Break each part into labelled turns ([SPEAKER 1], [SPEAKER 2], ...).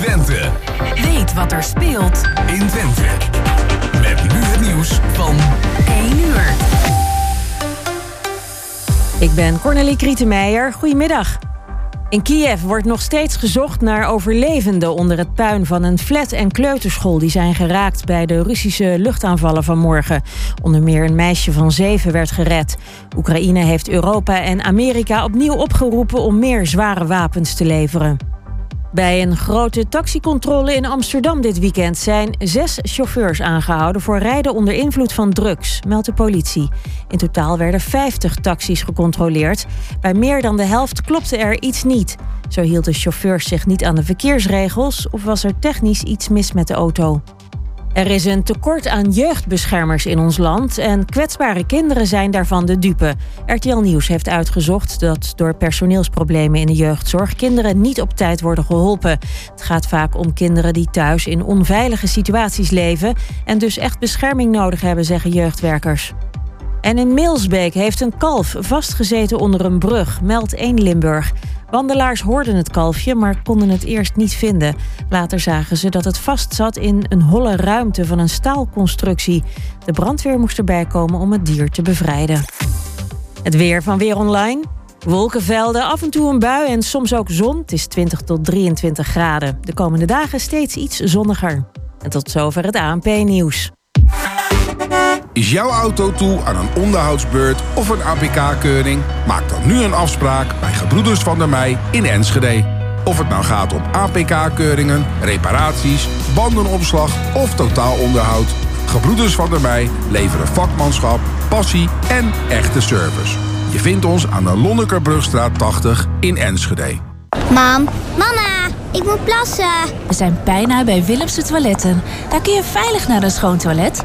[SPEAKER 1] Twente.
[SPEAKER 2] Weet wat er speelt
[SPEAKER 1] in Twente. Met nu het nieuws van
[SPEAKER 2] 1 uur.
[SPEAKER 3] Ik ben Cornelie Krietenmeijer. Goedemiddag. In Kiev wordt nog steeds gezocht naar overlevenden onder het puin van een flat- en kleuterschool die zijn geraakt bij de Russische luchtaanvallen van morgen. Onder meer een meisje van zeven werd gered. Oekraïne heeft Europa en Amerika opnieuw opgeroepen om meer zware wapens te leveren. Bij een grote taxicontrole in Amsterdam dit weekend zijn zes chauffeurs aangehouden voor rijden onder invloed van drugs, meldt de politie. In totaal werden 50 taxis gecontroleerd. Bij meer dan de helft klopte er iets niet. Zo hielden chauffeurs zich niet aan de verkeersregels of was er technisch iets mis met de auto. Er is een tekort aan jeugdbeschermers in ons land en kwetsbare kinderen zijn daarvan de dupe. RTL Nieuws heeft uitgezocht dat door personeelsproblemen in de jeugdzorg kinderen niet op tijd worden geholpen. Het gaat vaak om kinderen die thuis in onveilige situaties leven en dus echt bescherming nodig hebben, zeggen jeugdwerkers. En in Milsbeek heeft een kalf vastgezeten onder een brug, meldt 1 Limburg. Wandelaars hoorden het kalfje, maar konden het eerst niet vinden. Later zagen ze dat het vastzat in een holle ruimte van een staalconstructie. De brandweer moest erbij komen om het dier te bevrijden. Het weer van Weer Online. Wolkenvelden, af en toe een bui en soms ook zon. Het is 20 tot 23 graden. De komende dagen steeds iets zonniger. En tot zover het ANP-nieuws.
[SPEAKER 4] Is jouw auto toe aan een onderhoudsbeurt of een APK-keuring? Maak dan nu een afspraak bij Gebroeders van der Mei in Enschede. Of het nou gaat om APK-keuringen, reparaties, bandenopslag of totaalonderhoud. Gebroeders van der Mei leveren vakmanschap, passie en echte service. Je vindt ons aan de Lonnekerbrugstraat 80 in Enschede.
[SPEAKER 5] Mam, mama, ik moet plassen.
[SPEAKER 6] We zijn bijna bij Willemse Toiletten. Daar kun je veilig naar een schoon toilet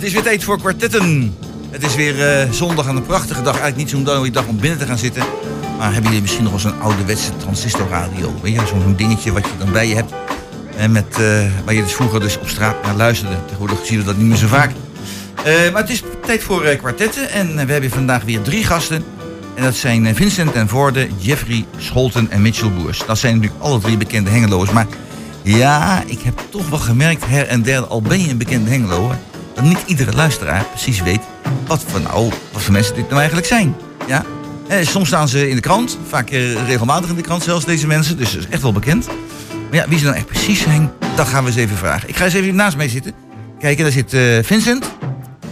[SPEAKER 7] Het is weer tijd voor kwartetten. Het is weer eh, zondag en een prachtige dag. Eigenlijk niet zo'n mooie dag om binnen te gaan zitten. Maar hebben jullie misschien nog eens een ouderwetse transistorradio? Weet je, zo'n dingetje wat je dan bij je hebt. En met, eh, waar je dus vroeger dus op straat naar luisterde. Tegenwoordig zien we dat niet meer zo vaak. Eh, maar het is tijd voor kwartetten. En we hebben vandaag weer drie gasten. En dat zijn Vincent en Voorde, Jeffrey Scholten en Mitchell Boers. Dat zijn natuurlijk alle drie bekende hengeloers. Maar ja, ik heb toch wel gemerkt her en der, al ben je een bekende hengeloer niet iedere luisteraar precies weet wat voor, nou, wat voor mensen dit nou eigenlijk zijn. Ja? Eh, soms staan ze in de krant, vaak eh, regelmatig in de krant zelfs deze mensen, dus dat is echt wel bekend. Maar ja, wie ze dan echt precies zijn, dat gaan we eens even vragen. Ik ga eens even naast mij zitten. Kijken, daar zit uh, Vincent.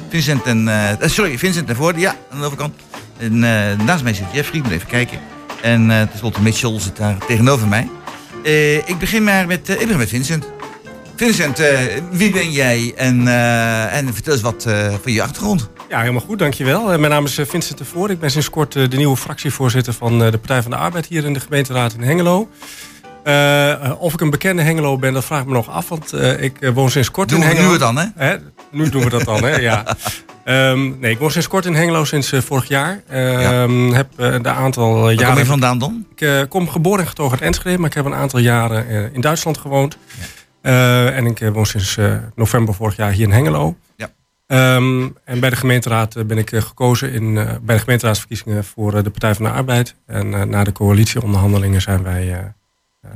[SPEAKER 7] Vincent en, uh, sorry, Vincent en Voorde, ja, aan de overkant. En naast mij zit Jeffrey, moet even kijken. En tenslotte Mitchell zit daar tegenover mij. ik begin maar met, ik begin met Vincent. Vincent, uh, wie ben jij? En, uh, en vertel eens wat uh, van je achtergrond.
[SPEAKER 8] Ja, helemaal goed, dankjewel. mijn naam is Vincent de Voor. Ik ben sinds kort de nieuwe fractievoorzitter van de Partij van de Arbeid hier in de gemeenteraad in Hengelo. of ik een bekende Hengelo ben, dat vraag ik me nog af, want ik woon sinds kort
[SPEAKER 7] doen
[SPEAKER 8] in Hengelo.
[SPEAKER 7] Nu we dan, hè?
[SPEAKER 8] hè? Nu doen we dat dan, hè? Ja. Um, nee, ik woon sinds kort in Hengelo, sinds vorig jaar. Ja. Heb een aantal
[SPEAKER 7] Waar
[SPEAKER 8] jaren.
[SPEAKER 7] kom je vandaan dan?
[SPEAKER 8] Ik kom geboren en getogen uit Enschede, maar ik heb een aantal jaren in Duitsland gewoond. Ja. Uh, en ik woon sinds uh, november vorig jaar hier in Hengelo.
[SPEAKER 7] Ja.
[SPEAKER 8] Um, en bij de gemeenteraad ben ik gekozen in, uh, bij de gemeenteraadsverkiezingen voor de Partij van de Arbeid. En na de coalitieonderhandelingen zijn wij.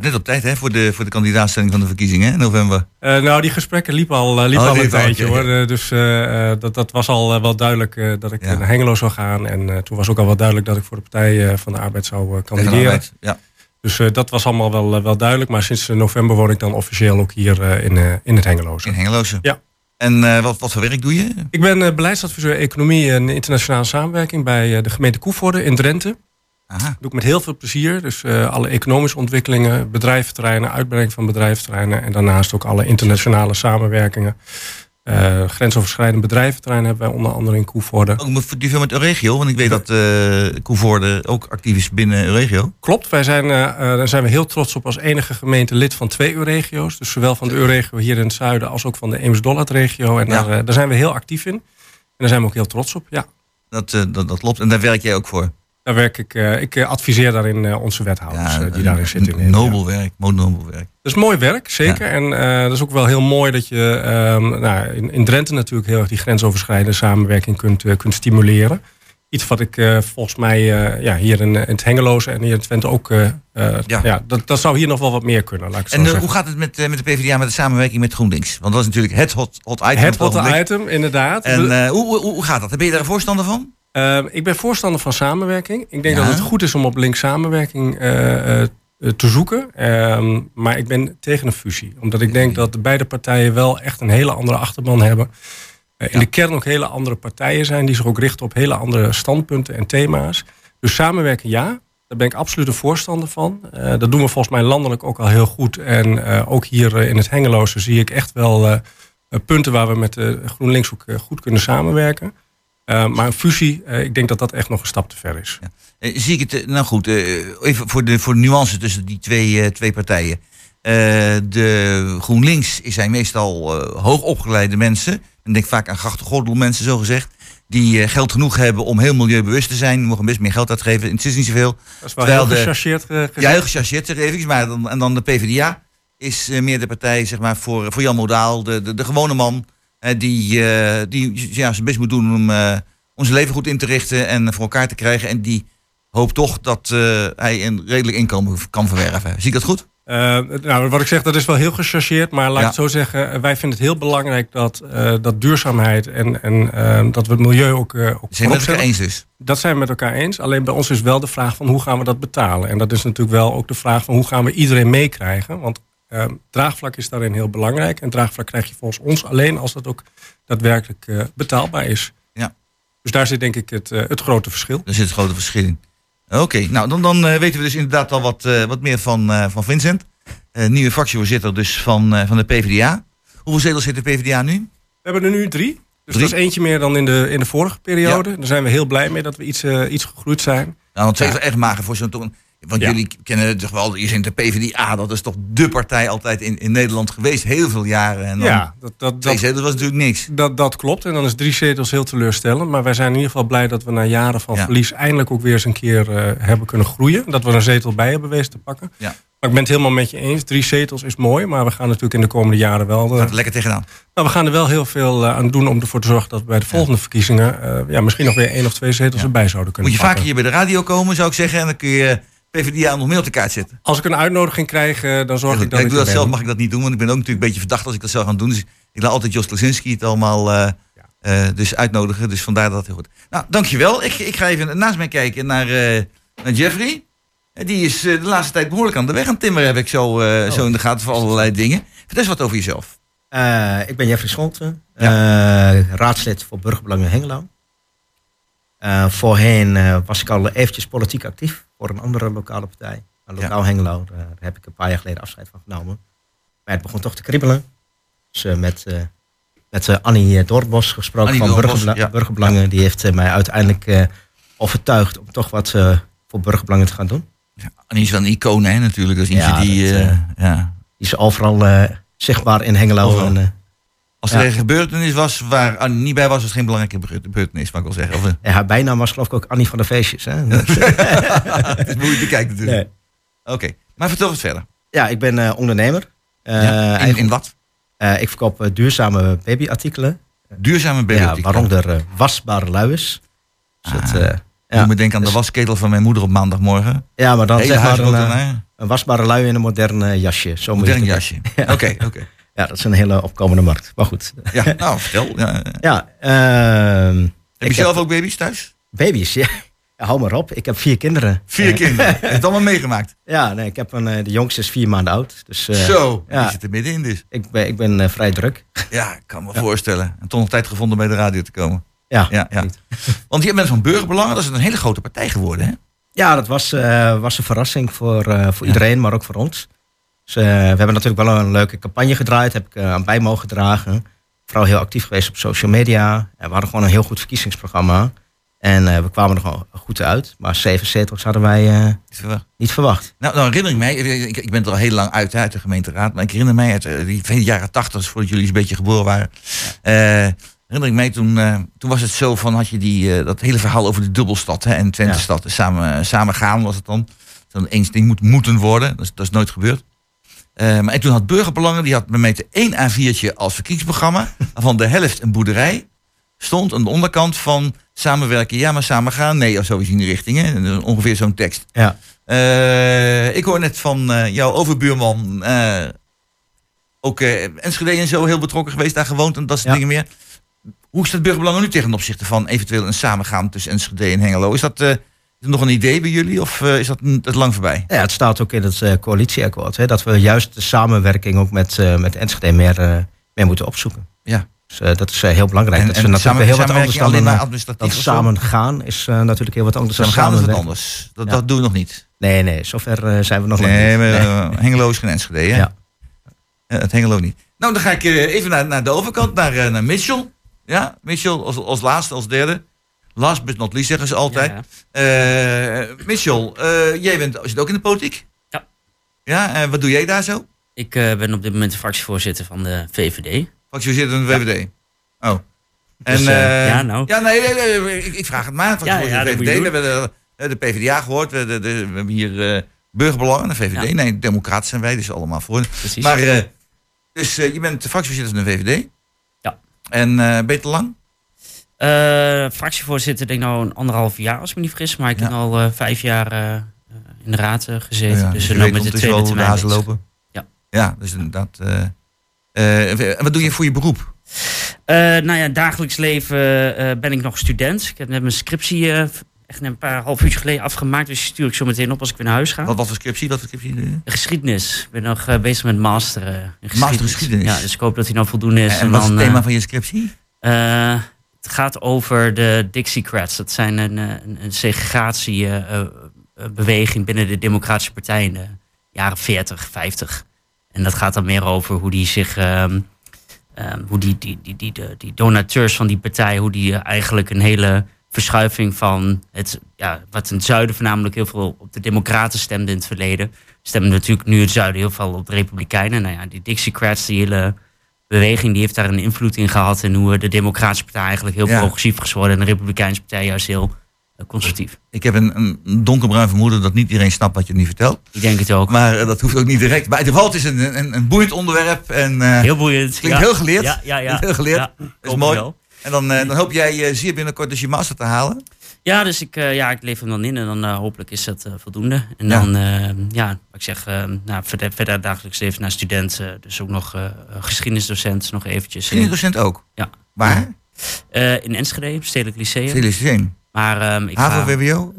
[SPEAKER 7] Net op tijd hè, voor, de, voor de kandidaatstelling van de verkiezingen in november.
[SPEAKER 8] nou, die gesprekken liepen al, liepen
[SPEAKER 7] Oh,
[SPEAKER 8] al een tijdje hoor. dus dat, dat was al wel duidelijk dat ik
[SPEAKER 7] Ja.
[SPEAKER 8] naar Hengelo zou gaan. En toen was ook al wel duidelijk dat ik voor de Partij van de Arbeid zou kandideren.
[SPEAKER 7] Ja.
[SPEAKER 8] Dus eh, dat was allemaal wel, eh, wel duidelijk. Maar sinds eh, november woon ik dan officieel ook hier in, in het Hengeloze.
[SPEAKER 7] In Hengeloze.
[SPEAKER 8] Ja.
[SPEAKER 7] En wat, wat voor werk doe je?
[SPEAKER 8] Ik ben beleidsadviseur economie en internationale samenwerking bij de gemeente Koevoorde in Drenthe.
[SPEAKER 7] Aha.
[SPEAKER 8] Dat doe ik met heel veel plezier. Dus alle economische ontwikkelingen, bedrijventerreinen, uitbreiding van bedrijventerreinen. En daarnaast ook alle internationale samenwerkingen. Eh, grensoverschrijdend bedrijventerrein hebben wij onder andere in Koevoorde.
[SPEAKER 7] Ook met, die veel met Euregio, want ik weet dat eh Koevoorde ook actief is binnen Euregio.
[SPEAKER 8] Klopt, wij zijn, eh, daar zijn we heel trots op als enige gemeente lid van twee EU-regio's. Dus zowel van de EU-regio hier in het zuiden als ook van de Eems-Dollat-regio. En
[SPEAKER 7] Ja.
[SPEAKER 8] daar, daar zijn we heel actief in. En daar zijn we ook heel trots op, ja.
[SPEAKER 7] Dat, dat, dat klopt. En daar werk jij ook voor.
[SPEAKER 8] Daar werk ik, eh, ik eh, adviseer daarin eh, onze wethouders eh, die daarin zitten. in, ja.
[SPEAKER 7] Nobel werk, nobel werk.
[SPEAKER 8] Dat is mooi werk, zeker. En dat is ook wel heel mooi dat je ehm, nou, in, in Drenthe natuurlijk heel erg die grensoverschrijdende samenwerking kunt, kunt stimuleren. Iets wat ik volgens mij ja, hier in, in het Hengeloze en hier in Twente ook...
[SPEAKER 7] Ja.
[SPEAKER 8] ja. dat, dat zou hier nog wel wat meer kunnen, laat ik het zo
[SPEAKER 7] En
[SPEAKER 8] zeggen.
[SPEAKER 7] hoe gaat het met, met de PvdA met de samenwerking met GroenLinks? Want dat is natuurlijk het hot, hot item.
[SPEAKER 8] Het
[SPEAKER 7] ogenblik.
[SPEAKER 8] item, inderdaad.
[SPEAKER 7] En hoe, hoe, hoe gaat dat? Ben je daar een voorstander van?
[SPEAKER 8] Eh, ik ben voorstander van samenwerking. Ik denk
[SPEAKER 7] Ja.
[SPEAKER 8] dat het goed is om op links samenwerking eh, eh, te zoeken. Ehm, maar ik ben tegen een fusie. Omdat ik denk dat de beide partijen wel echt een hele andere achterban hebben. Eh, in
[SPEAKER 7] Ja.
[SPEAKER 8] de kern ook hele andere partijen zijn. Die zich ook richten op hele andere standpunten en thema's. Dus samenwerken ja. Daar ben ik absoluut een voorstander van. Dat doen we volgens mij landelijk ook al heel goed. En ook hier in het Hengeloze zie ik echt wel punten waar we met GroenLinks ook goed kunnen samenwerken. Uh, maar een fusie, uh, ik denk dat dat echt nog een stap te ver is.
[SPEAKER 7] Ja. Uh, zie ik het, nou goed, even voor de, voor de nuance tussen die twee, twee partijen. de GroenLinks zijn meestal hoogopgeleide mensen. En denk vaak aan grachtengordel mensen, zo gezegd. Die geld genoeg hebben om heel milieubewust te zijn. Die mogen best meer geld uitgeven. Het is niet zoveel.
[SPEAKER 8] Dat is wel heel gechargeerd.
[SPEAKER 7] Ja, heel gechargeerd, zeg even. Maar dan, en dan de PvdA is meer de partij zeg maar, voor, voor Jan Modaal. De, de, de gewone man. Die, uh, die ja, zijn best moet doen om, om zijn leven goed in te richten en voor elkaar te krijgen. En die hoopt toch dat hij een redelijk inkomen kan verwerven. Zie ik dat goed?
[SPEAKER 8] Uh, nou, wat ik zeg, dat is wel heel gechargeerd. Maar laat ja. ik het zo zeggen, wij vinden het heel belangrijk dat, uh, dat duurzaamheid en, en uh, dat we het milieu ook. Uh, ook
[SPEAKER 7] zijn we het met elkaar eens dus?
[SPEAKER 8] Dat zijn we met elkaar eens. Alleen bij ons is wel de vraag van hoe gaan we dat betalen. En dat is natuurlijk wel ook de vraag van hoe gaan we iedereen meekrijgen. Want uh, draagvlak is daarin heel belangrijk. En draagvlak krijg je volgens ons alleen als dat ook daadwerkelijk uh, betaalbaar is.
[SPEAKER 7] Ja.
[SPEAKER 8] Dus daar zit denk ik het, uh, het grote verschil.
[SPEAKER 7] Daar zit het grote verschil in. Oké, okay, nou dan, dan uh, weten we dus inderdaad al wat, wat meer van, van Vincent. nieuwe fractievoorzitter dus van, van de PvdA. Hoeveel zetels zit de PvdA nu?
[SPEAKER 8] We hebben er nu drie. Dus
[SPEAKER 7] drie?
[SPEAKER 8] dat is eentje meer dan in de, in de vorige periode. Ja. Daar zijn we heel blij mee dat we iets, iets gegroeid zijn.
[SPEAKER 7] Nou, want is ja. echt mager voor zo'n. Want ja. jullie kennen toch wel, je zijn de PvdA, dat is toch de partij altijd in, in Nederland geweest, heel veel jaren. En dan
[SPEAKER 8] ja, dat, dat,
[SPEAKER 7] twee zetels was natuurlijk niks.
[SPEAKER 8] Dat, dat klopt, en dan is drie zetels heel teleurstellend. Maar wij zijn in ieder geval blij dat we na jaren van ja. verlies eindelijk ook weer eens een keer uh, hebben kunnen groeien. Dat we een zetel bij hebben wezen te pakken.
[SPEAKER 7] Ja.
[SPEAKER 8] Maar ik ben het helemaal met je eens. Drie zetels is mooi, maar we gaan natuurlijk in de komende jaren wel...
[SPEAKER 7] Gaat er lekker tegenaan.
[SPEAKER 8] Nou, we gaan er wel heel veel uh, aan doen om ervoor te zorgen dat we bij de volgende ja. verkiezingen... ja, misschien nog weer één of twee zetels erbij zouden kunnen
[SPEAKER 7] Moet je
[SPEAKER 8] pakken.
[SPEAKER 7] vaker hier bij de radio komen, zou ik zeggen. En dan kun je PvdA nog meer op de kaart zetten.
[SPEAKER 8] Als ik een uitnodiging krijg, uh, dan zorg
[SPEAKER 7] ja,
[SPEAKER 8] ik dat
[SPEAKER 7] ik doe dat
[SPEAKER 8] ben.
[SPEAKER 7] zelf, mag ik dat niet doen, want ik ben ook natuurlijk een beetje verdacht als ik dat zou gaan doen. Dus ik laat altijd Jos Klasinski het allemaal uh, ja. uh, dus uitnodigen. Dus vandaar dat het heel goed. Nou, dankjewel. Ik, ik ga even naast mij kijken naar, naar Jeffrey. Die is de laatste tijd behoorlijk aan de weg aan timmeren, heb ik zo, oh. zo in de gaten voor allerlei dingen. Vertel eens wat over jezelf.
[SPEAKER 9] ik ben Jeffrey Scholten, ja. raadslid voor Burgerbelangen Hengelo. Uh, voorheen uh, was ik al eventjes politiek actief voor een andere lokale partij. Een lokaal ja. Hengelo, daar heb ik een paar jaar geleden afscheid van genomen. Maar het begon toch te kriebelen. Dus uh, met, met Annie Doorbos gesproken
[SPEAKER 7] Annie
[SPEAKER 9] van
[SPEAKER 7] Doorbos,
[SPEAKER 9] Burgerbela
[SPEAKER 7] ja.
[SPEAKER 9] Burgerbelangen. Die heeft mij uiteindelijk overtuigd om toch wat voor Burgerbelangen te gaan doen.
[SPEAKER 7] Ja, Annie is wel een icoon hè, natuurlijk. Ja, die,
[SPEAKER 9] dat,
[SPEAKER 7] ja.
[SPEAKER 9] die is overal zichtbaar in Hengelo. En,
[SPEAKER 7] als er een gebeurtenis was waar Annie niet bij was, was het geen belangrijke gebeurtenis, mag ik wel zeggen. Of,
[SPEAKER 9] ja, haar bijnaam was geloof ik ook Annie van de Feestjes. Hè?
[SPEAKER 7] het is moeilijk te kijken natuurlijk. Nee. Oké, okay. maar vertel wat verder.
[SPEAKER 9] Ja, ik ben uh, ondernemer. Uh,
[SPEAKER 7] ja, in, in, wat?
[SPEAKER 9] Uh, ik verkoop duurzame babyartikelen.
[SPEAKER 7] Duurzame babyartikelen?
[SPEAKER 9] Ja, waaronder wasbare luiers.
[SPEAKER 7] Dus ah, ja, moet me denken aan de wasketel van mijn moeder op maandagmorgen.
[SPEAKER 9] Ja, maar dan
[SPEAKER 7] Hele
[SPEAKER 9] zeg maar een, wasbare lui in een modern jasje. Zo
[SPEAKER 7] modern jasje, oké, oké. Okay, okay.
[SPEAKER 9] Ja, dat is een hele opkomende markt. Maar goed.
[SPEAKER 7] Ja, nou, vertel. Ja,
[SPEAKER 9] ja uh,
[SPEAKER 7] heb je zelf heb ook baby's thuis?
[SPEAKER 9] Baby's, ja. Ja, hou maar op. Ik heb vier kinderen.
[SPEAKER 7] Vier kinderen. Heb je het allemaal meegemaakt?
[SPEAKER 9] Ja, nee, ik heb een, eh, de jongste is vier maanden oud. Dus, eh,
[SPEAKER 7] Zo,
[SPEAKER 9] ja.
[SPEAKER 7] die zit er middenin dus.
[SPEAKER 9] Ik ben, ik ben eh, vrij druk.
[SPEAKER 7] Ja, ik kan me voorstellen. En toch nog tijd gevonden bij de radio te komen.
[SPEAKER 9] Ja,
[SPEAKER 7] Ja, ja. Want je bent van Burgerbelangen, dat is een hele grote partij geworden, hè?
[SPEAKER 9] Ja, dat was, was een verrassing voor, voor iedereen, maar ook voor ons. Dus, eh, we hebben natuurlijk wel een leuke campagne gedraaid, heb ik eh, aan bij mogen dragen. Vooral heel actief geweest op social media. En we hadden gewoon een heel goed verkiezingsprogramma. En eh, we kwamen er gewoon goed uit. Maar zeven zetels hadden wij niet verwacht.
[SPEAKER 7] Nou, nou herinner ik mij, ik, ik ben er al heel lang uit, uit de gemeenteraad, maar ik herinner mij uit die vele jaren tachtig, voordat jullie een beetje geboren waren. eh, herinner ik mij, toen, toen was het zo van, had je die, dat hele verhaal over de dubbelstad hè, en Twente-stad. Samen, samen gaan was het dan. Dan eens ding moet moeten worden, dat is, dat is nooit gebeurd. Maar en toen had Burgerbelangen, die had mij één A4'tje als verkiezingsprogramma, waarvan de helft een boerderij stond aan de onderkant van samenwerken, ja maar samen gaan, nee of zoiets in die richting. Hè? Ongeveer zo'n tekst.
[SPEAKER 9] Ja.
[SPEAKER 7] Eh, ik hoor net van eh, jouw overbuurman, eh, ook Enschede en zo heel betrokken geweest, daar gewoond en dat soort
[SPEAKER 9] Ja.
[SPEAKER 7] dingen meer. Hoe staat Burgerbelangen nu tegen ten opzichte van eventueel een samengaan tussen Enschede en Hengelo? Is dat is er nog een idee bij jullie of eh, is dat het lang voorbij?
[SPEAKER 9] Ja, het staat ook in het eh, coalitieakkoord. Hè, dat we juist de samenwerking ook met, eh met Enschede meer, meer moeten opzoeken.
[SPEAKER 7] Ja.
[SPEAKER 9] Dus dat is heel belangrijk.
[SPEAKER 7] En-
[SPEAKER 9] dat is natuurlijk
[SPEAKER 7] samen-
[SPEAKER 9] heel wat anders dan,
[SPEAKER 7] alleen maar zo?
[SPEAKER 9] samen gaan is natuurlijk heel wat anders dan
[SPEAKER 7] Samengaan is wat anders. Dat,
[SPEAKER 9] Ja.
[SPEAKER 7] dat doen we nog niet.
[SPEAKER 9] Nee, nee, zover zijn we nog lang
[SPEAKER 7] Nee,
[SPEAKER 9] niet.
[SPEAKER 7] maar,
[SPEAKER 9] Nee.
[SPEAKER 7] Hengelo is geen Enschede, hè?
[SPEAKER 9] Ja.
[SPEAKER 7] Het Hengelo niet. Nou, dan ga ik even naar, naar de overkant, naar, naar Mitchell. Ja, Mitchell als, als laatste, als derde. Last but not least zeggen ze altijd. Eh, Mitchell, eh, jij bent, zit ook in de politiek?
[SPEAKER 10] Ja.
[SPEAKER 7] Ja, en wat doe jij daar zo?
[SPEAKER 10] Ik eh, ben op dit moment de fractievoorzitter van de VVD.
[SPEAKER 7] Fractievoorzitter in de VVD. Oh. En,
[SPEAKER 10] Dus, eh, ja, nou.
[SPEAKER 7] Ja, nee, nee, nee, ik, ik vraag het maar.
[SPEAKER 10] Ja, ja,
[SPEAKER 7] de VVD, we hebben de, de PvdA gehoord. We, de, de- we hebben hier burgerbelangen, de VVD.
[SPEAKER 10] Ja.
[SPEAKER 7] Nee, democraten zijn wij, dus allemaal voor.
[SPEAKER 10] Precies.
[SPEAKER 7] Maar, dus je bent de fractievoorzitter van de VVD.
[SPEAKER 10] Ja.
[SPEAKER 7] En te lang?
[SPEAKER 10] Eh, fractievoorzitter denk ik nou een anderhalf jaar als ik me niet vergis. Maar ik heb al eh, vijf jaar eh, in de raad gezeten. Dus we nou met de tweede
[SPEAKER 7] de
[SPEAKER 10] termijn
[SPEAKER 7] lopen.
[SPEAKER 10] Ja.
[SPEAKER 7] Ja, dus inderdaad. en wat doe je voor je beroep?
[SPEAKER 10] Eh, nou ja, dagelijks leven ben ik nog student. Ik heb net mijn scriptie echt net een paar half uurtje geleden afgemaakt. Dus die stuur ik zo meteen op als ik weer naar huis ga.
[SPEAKER 7] Wat, wat voor scriptie? Wat voor scriptie?
[SPEAKER 10] Geschiedenis. Ik ben nog bezig met master eh, in geschiedenis. Ja, dus ik hoop dat hij nou voldoende is.
[SPEAKER 7] En wat is het thema van je scriptie?
[SPEAKER 10] Het gaat over de Dixiecrats. Dat zijn een, eh, een, een segregatiebeweging binnen de Democratische Partij in de jaren 40, 50. En dat gaat dan meer over hoe die zich. ehm, ehm, hoe die, die, die, die, die donateurs van die partij, hoe die eh, eigenlijk een hele verschuiving van het, ja, wat in het zuiden voornamelijk heel veel op de Democraten stemde in het verleden, stemmen natuurlijk nu het zuiden heel veel op de Republikeinen. Nou ja, die Dixiecrats, die hele beweging, die heeft daar een invloed in gehad. En hoe eh, de Democratische Partij eigenlijk heel
[SPEAKER 7] Ja.
[SPEAKER 10] progressief is geworden. En de Republikeinse Partij juist heel eh, conservatief.
[SPEAKER 7] Ik heb een, een donkerbruin vermoeden dat niet iedereen snapt wat je nu vertelt.
[SPEAKER 10] Ik denk het ook.
[SPEAKER 7] Maar eh, dat hoeft ook niet direct. Maar in ieder geval, het is een, een, een boeiend onderwerp. En,
[SPEAKER 10] Heel boeiend.
[SPEAKER 7] Klinkt
[SPEAKER 10] ja.
[SPEAKER 7] heel geleerd.
[SPEAKER 10] Ja, ja, ja.
[SPEAKER 7] Heel geleerd.
[SPEAKER 10] Ja,
[SPEAKER 7] is mooi.
[SPEAKER 10] wel.
[SPEAKER 7] En dan, eh, dan hoop jij eh, zeer binnenkort dus je master te halen.
[SPEAKER 10] Ja, dus ik, eh, ja, ik leef hem dan in en dan hopelijk is dat voldoende. En dan, ja, wat ik zeg, nou, verder, verder dagelijks leven naar student. eh, dus ook nog geschiedenisdocent, nog eventjes.
[SPEAKER 7] Geschiedenisdocent ook?
[SPEAKER 10] Ja.
[SPEAKER 7] Waar?
[SPEAKER 10] In Enschede, Stedelijk Lyceum.
[SPEAKER 7] Stedelijk Lyceum.
[SPEAKER 10] Maar ehm, ik
[SPEAKER 7] HAVO?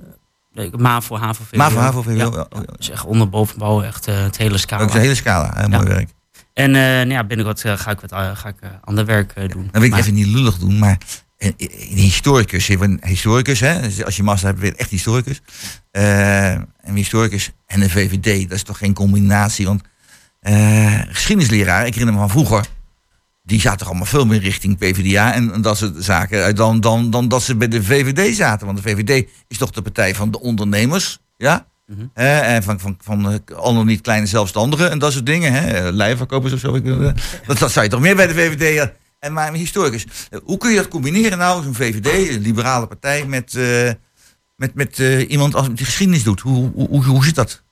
[SPEAKER 10] Nee, MAVO, HAVO, VWO.
[SPEAKER 7] MAVO, HAVO, VWO.
[SPEAKER 10] Ja,
[SPEAKER 7] Ja.
[SPEAKER 10] Dus echt onder, bovenbouw, echt het hele scala.
[SPEAKER 7] Ook de hele scala. Heel mooi werk.
[SPEAKER 10] En eh, nou ja, binnenkort eh, ga ik wat eh, ga ik, ander werk doen.
[SPEAKER 7] Dan wil ik even niet lullig doen, maar een, een historicus, je bent een historicus, hè? Dus als je master hebt, je echt historicus. Een historicus en een VVD, dat is toch geen combinatie? Want geschiedenisleraar, ik herinner me van vroeger, die zaten toch allemaal veel meer richting PvdA en, en dat soort zaken dan, dan, dan dat ze bij de VVD zaten. Want de VVD is toch de partij van de ondernemers, ja?
[SPEAKER 10] Mhm.
[SPEAKER 7] Hè, en van, van, van eh, al nog niet kleine zelfstandigen en dat soort dingen. Hè? Of zo. eh, Dat, dat zou je toch meer bij de VVD. eh, En maar een historicus. Hoe kun je dat combineren nou, zo'n VVD, een liberale partij, met, met, met iemand als die geschiedenis doet? Hoe, hoe, hoe, hoe zit dat?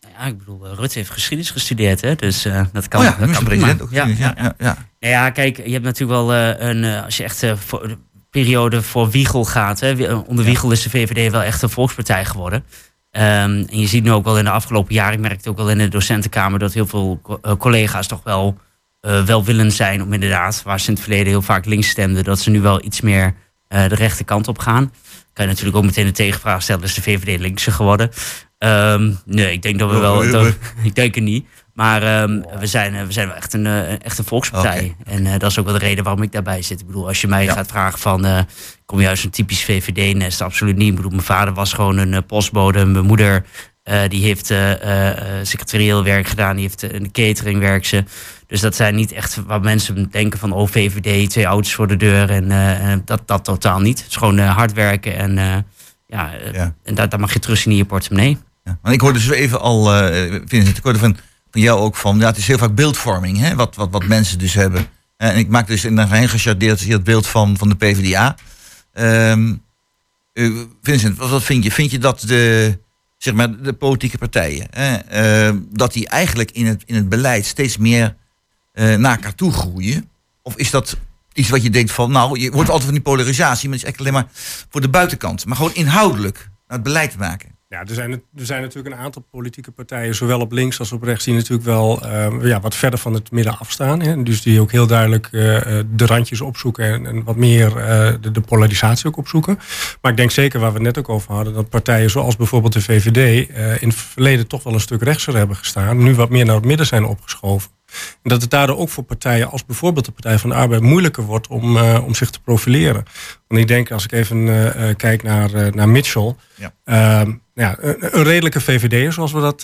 [SPEAKER 10] Nou ja, ik bedoel, Rutte heeft geschiedenis gestudeerd, hè? Dus dat kan.
[SPEAKER 7] oh ja,
[SPEAKER 10] dat kan
[SPEAKER 7] president ook. Ja, ja, ja.
[SPEAKER 10] Nou ja, kijk, je hebt natuurlijk wel een, als je echt voor de periode voor Wiegel gaat, hè, onder Wiegel is de VVD wel echt een volkspartij geworden. Ehm, en je ziet nu ook wel in de afgelopen jaren, ik merk het ook wel in de docentenkamer, dat heel veel eh, collega's toch wel eh welwillend zijn om inderdaad, waar ze in het verleden heel vaak links stemden, dat ze nu wel iets meer eh, de rechterkant op gaan. kan je natuurlijk ook meteen een tegenvraag stellen. Is de VVD linkser geworden? Ehm, nee, ik denk dat we wel... dat- ik denk het niet. Maar ehm, we, zijn, eh, we zijn wel echt een, echt een volkspartij. En eh, dat is ook wel de reden waarom ik daarbij zit. Ik bedoel, als je mij gaat vragen van... eh, kom je uit een typisch VVD-nest? Absoluut niet. Ik bedoel, mijn vader was gewoon een postbode. Mijn moeder die heeft secretarieel werk gedaan. Die heeft de catering werkt ze. Dus dat zijn niet echt waar mensen denken van... oh, VVD, twee auto's voor de deur. En dat, dat totaal niet. Het is gewoon hard werken. En, ja, eh, en daar, daar mag je terug in je portemonnee.
[SPEAKER 7] Want ik hoorde dus even al, eh Vincent, ik hoorde van, van jou ook van, ja, het is heel vaak beeldvorming, hè, wat, wat, wat mensen dus hebben. En ik maak dus in een geheim gechardeerd het beeld van, van de PvdA. Ehm, eh, Vincent, wat, wat vind je? Vind je dat de, zeg maar, de politieke partijen, hè, eh, dat die eigenlijk in het, in het beleid steeds meer eh, naar elkaar toe groeien? Of is dat iets wat je denkt van, nou, je hoort altijd van die polarisatie, maar het is echt alleen maar voor de buitenkant. Maar gewoon inhoudelijk naar het beleid maken.
[SPEAKER 8] Ja, er zijn, er zijn natuurlijk een aantal politieke partijen, zowel op links als op rechts, die natuurlijk wel eh, ja, wat verder van het midden afstaan. Hè. Dus die ook heel duidelijk eh, eh, de randjes opzoeken en, en wat meer de, de polarisatie ook opzoeken. Maar ik denk zeker waar we het net ook over hadden, dat partijen zoals bijvoorbeeld de VVD in het verleden toch wel een stuk rechtser hebben gestaan, nu wat meer naar het midden zijn opgeschoven. En dat het daardoor ook voor partijen als bijvoorbeeld de Partij van de Arbeid moeilijker wordt om, eh, om zich te profileren. Want ik denk, als ik even eh, eh, kijk naar, naar Mitchell.
[SPEAKER 7] Ja.
[SPEAKER 8] Ehm, ja, een, een redelijke VVD'er, zoals we dat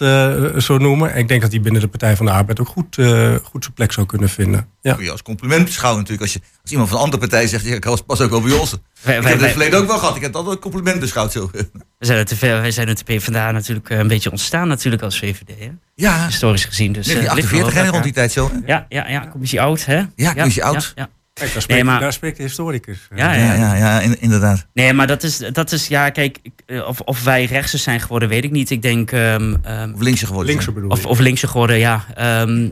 [SPEAKER 8] zo noemen. En ik denk dat hij binnen de Partij van de Arbeid ook goed, goed zijn plek zou kunnen vinden. Ja.
[SPEAKER 7] Kun je als compliment beschouwen natuurlijk. Als, je, als iemand van een andere partij zegt, ik was pas ook bij ons.
[SPEAKER 10] Wij-
[SPEAKER 7] ik heb het
[SPEAKER 10] wij-
[SPEAKER 7] verleden ook wel gehad. Ik heb dat altijd een compliment beschouwd zo.
[SPEAKER 10] We zijn het, wij zijn het PvdA natuurlijk eh, een beetje ontstaan natuurlijk als VVD. Hè?
[SPEAKER 7] Ja.
[SPEAKER 10] Historisch gezien. Dus,
[SPEAKER 7] Nee, die
[SPEAKER 10] eh, ligt
[SPEAKER 7] 48
[SPEAKER 10] wel
[SPEAKER 7] hè,
[SPEAKER 10] op
[SPEAKER 7] rond die tijd zo.
[SPEAKER 10] Ja, ja, ja, commissie oud, hè?
[SPEAKER 7] Ja, commissie oud.
[SPEAKER 10] Ja, ja.
[SPEAKER 8] Kijk, daar
[SPEAKER 10] Nee,
[SPEAKER 8] spreekt,
[SPEAKER 10] maar-
[SPEAKER 8] daar spreekt de historicus.
[SPEAKER 10] Ja,
[SPEAKER 7] Ja, ja, ja, in- inderdaad.
[SPEAKER 10] Nee, maar dat is, dat is ja, kijk, ik, eh, of, of wij rechtser zijn geworden, weet ik niet. Ik denk. ehm, ehm,
[SPEAKER 7] Of linkser geworden.
[SPEAKER 8] Linkser bedoel
[SPEAKER 10] of, of linkser geworden, ja. Ehm,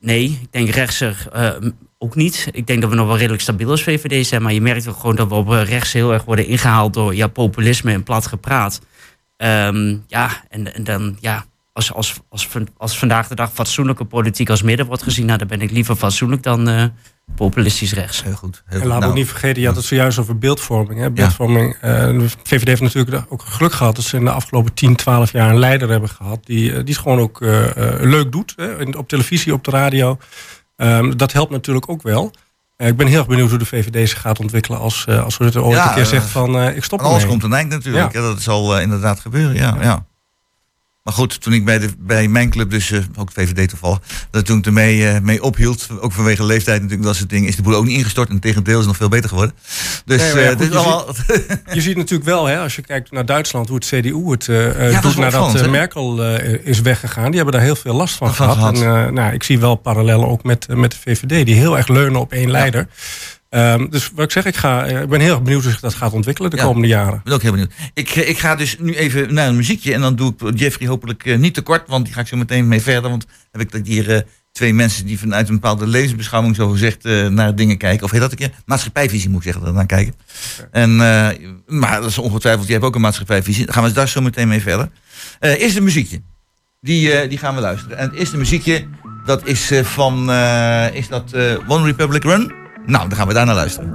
[SPEAKER 10] nee, ik denk rechtser eh, ook niet. Ik denk dat we nog wel redelijk stabiel als VVD zijn. Maar je merkt wel gewoon dat we op eh, rechts heel erg worden ingehaald door ja, populisme en plat gepraat. Ehm, ja, en, en dan ja. Als, als, als, als vandaag de dag fatsoenlijke politiek als midden wordt gezien, nou, dan ben ik liever fatsoenlijk dan eh, populistisch rechts.
[SPEAKER 7] Heel goed. Heel
[SPEAKER 8] En laten we
[SPEAKER 7] Nou,
[SPEAKER 8] ook niet vergeten, je had het zojuist over beeldvorming. Hè? Beeldvorming eh, de VVD heeft natuurlijk ook geluk gehad dat ze in de afgelopen 10, 12 jaar een leider hebben gehad. Die, die het gewoon ook leuk doet. Hè? in- Op televisie, op de radio. Ehm, dat helpt natuurlijk ook wel. Eh, ik ben heel erg benieuwd hoe de VVD zich gaat ontwikkelen als, eh als Rutte ooit
[SPEAKER 7] Ja,
[SPEAKER 8] een keer
[SPEAKER 7] eh,
[SPEAKER 8] zegt van ik stop
[SPEAKER 7] Aan alles
[SPEAKER 8] ermee.
[SPEAKER 7] komt een eind natuurlijk.
[SPEAKER 8] Ja.
[SPEAKER 7] Dat zal inderdaad gebeuren. Ja, ja. Maar goed, toen ik bij, de, bij mijn club, dus eh, ook VVD toevallig, dat toen ik ermee eh, mee ophield, ook vanwege leeftijd natuurlijk, dat soort dingen, is de boel ook niet ingestort. En tegendeel is nog veel beter geworden. Dus
[SPEAKER 8] Nee, ja,
[SPEAKER 7] eh,
[SPEAKER 8] goed,
[SPEAKER 7] dit is
[SPEAKER 8] je
[SPEAKER 7] allemaal...
[SPEAKER 8] Je ziet natuurlijk wel, hè, als je kijkt naar Duitsland, hoe het CDU het
[SPEAKER 7] is
[SPEAKER 8] doet nadat? Merkel is weggegaan. Die hebben daar heel veel last van, gehad.
[SPEAKER 7] gehad.
[SPEAKER 8] En nou, ik zie wel parallellen ook met, met de VVD, die heel erg leunen op één leider. Ehm, dus wat ik zeg, ik, ga, eh, ik ben heel erg benieuwd hoe zich dat gaat ontwikkelen de
[SPEAKER 7] Ja.
[SPEAKER 8] komende jaren.
[SPEAKER 7] Ik ben ook heel benieuwd. Ik, eh, ik ga dus nu even naar een muziekje. En dan doe ik Jeffrey hopelijk eh, niet te kort. Want die ga ik zo meteen mee verder. Want heb ik dat hier twee mensen die vanuit een bepaalde levensbeschouwing zo gezegd naar dingen kijken. Of heet dat een keer? Maatschappijvisie moet ik zeggen, naar kijken. En, maar dat is ongetwijfeld, je hebt ook een maatschappijvisie. Dan gaan we daar zo meteen mee verder. Eerst een muziekje. Die, die gaan we luisteren. En het eerste muziekje, dat is van, is dat One Republic Run? Nou, dan gaan we daar naar luisteren.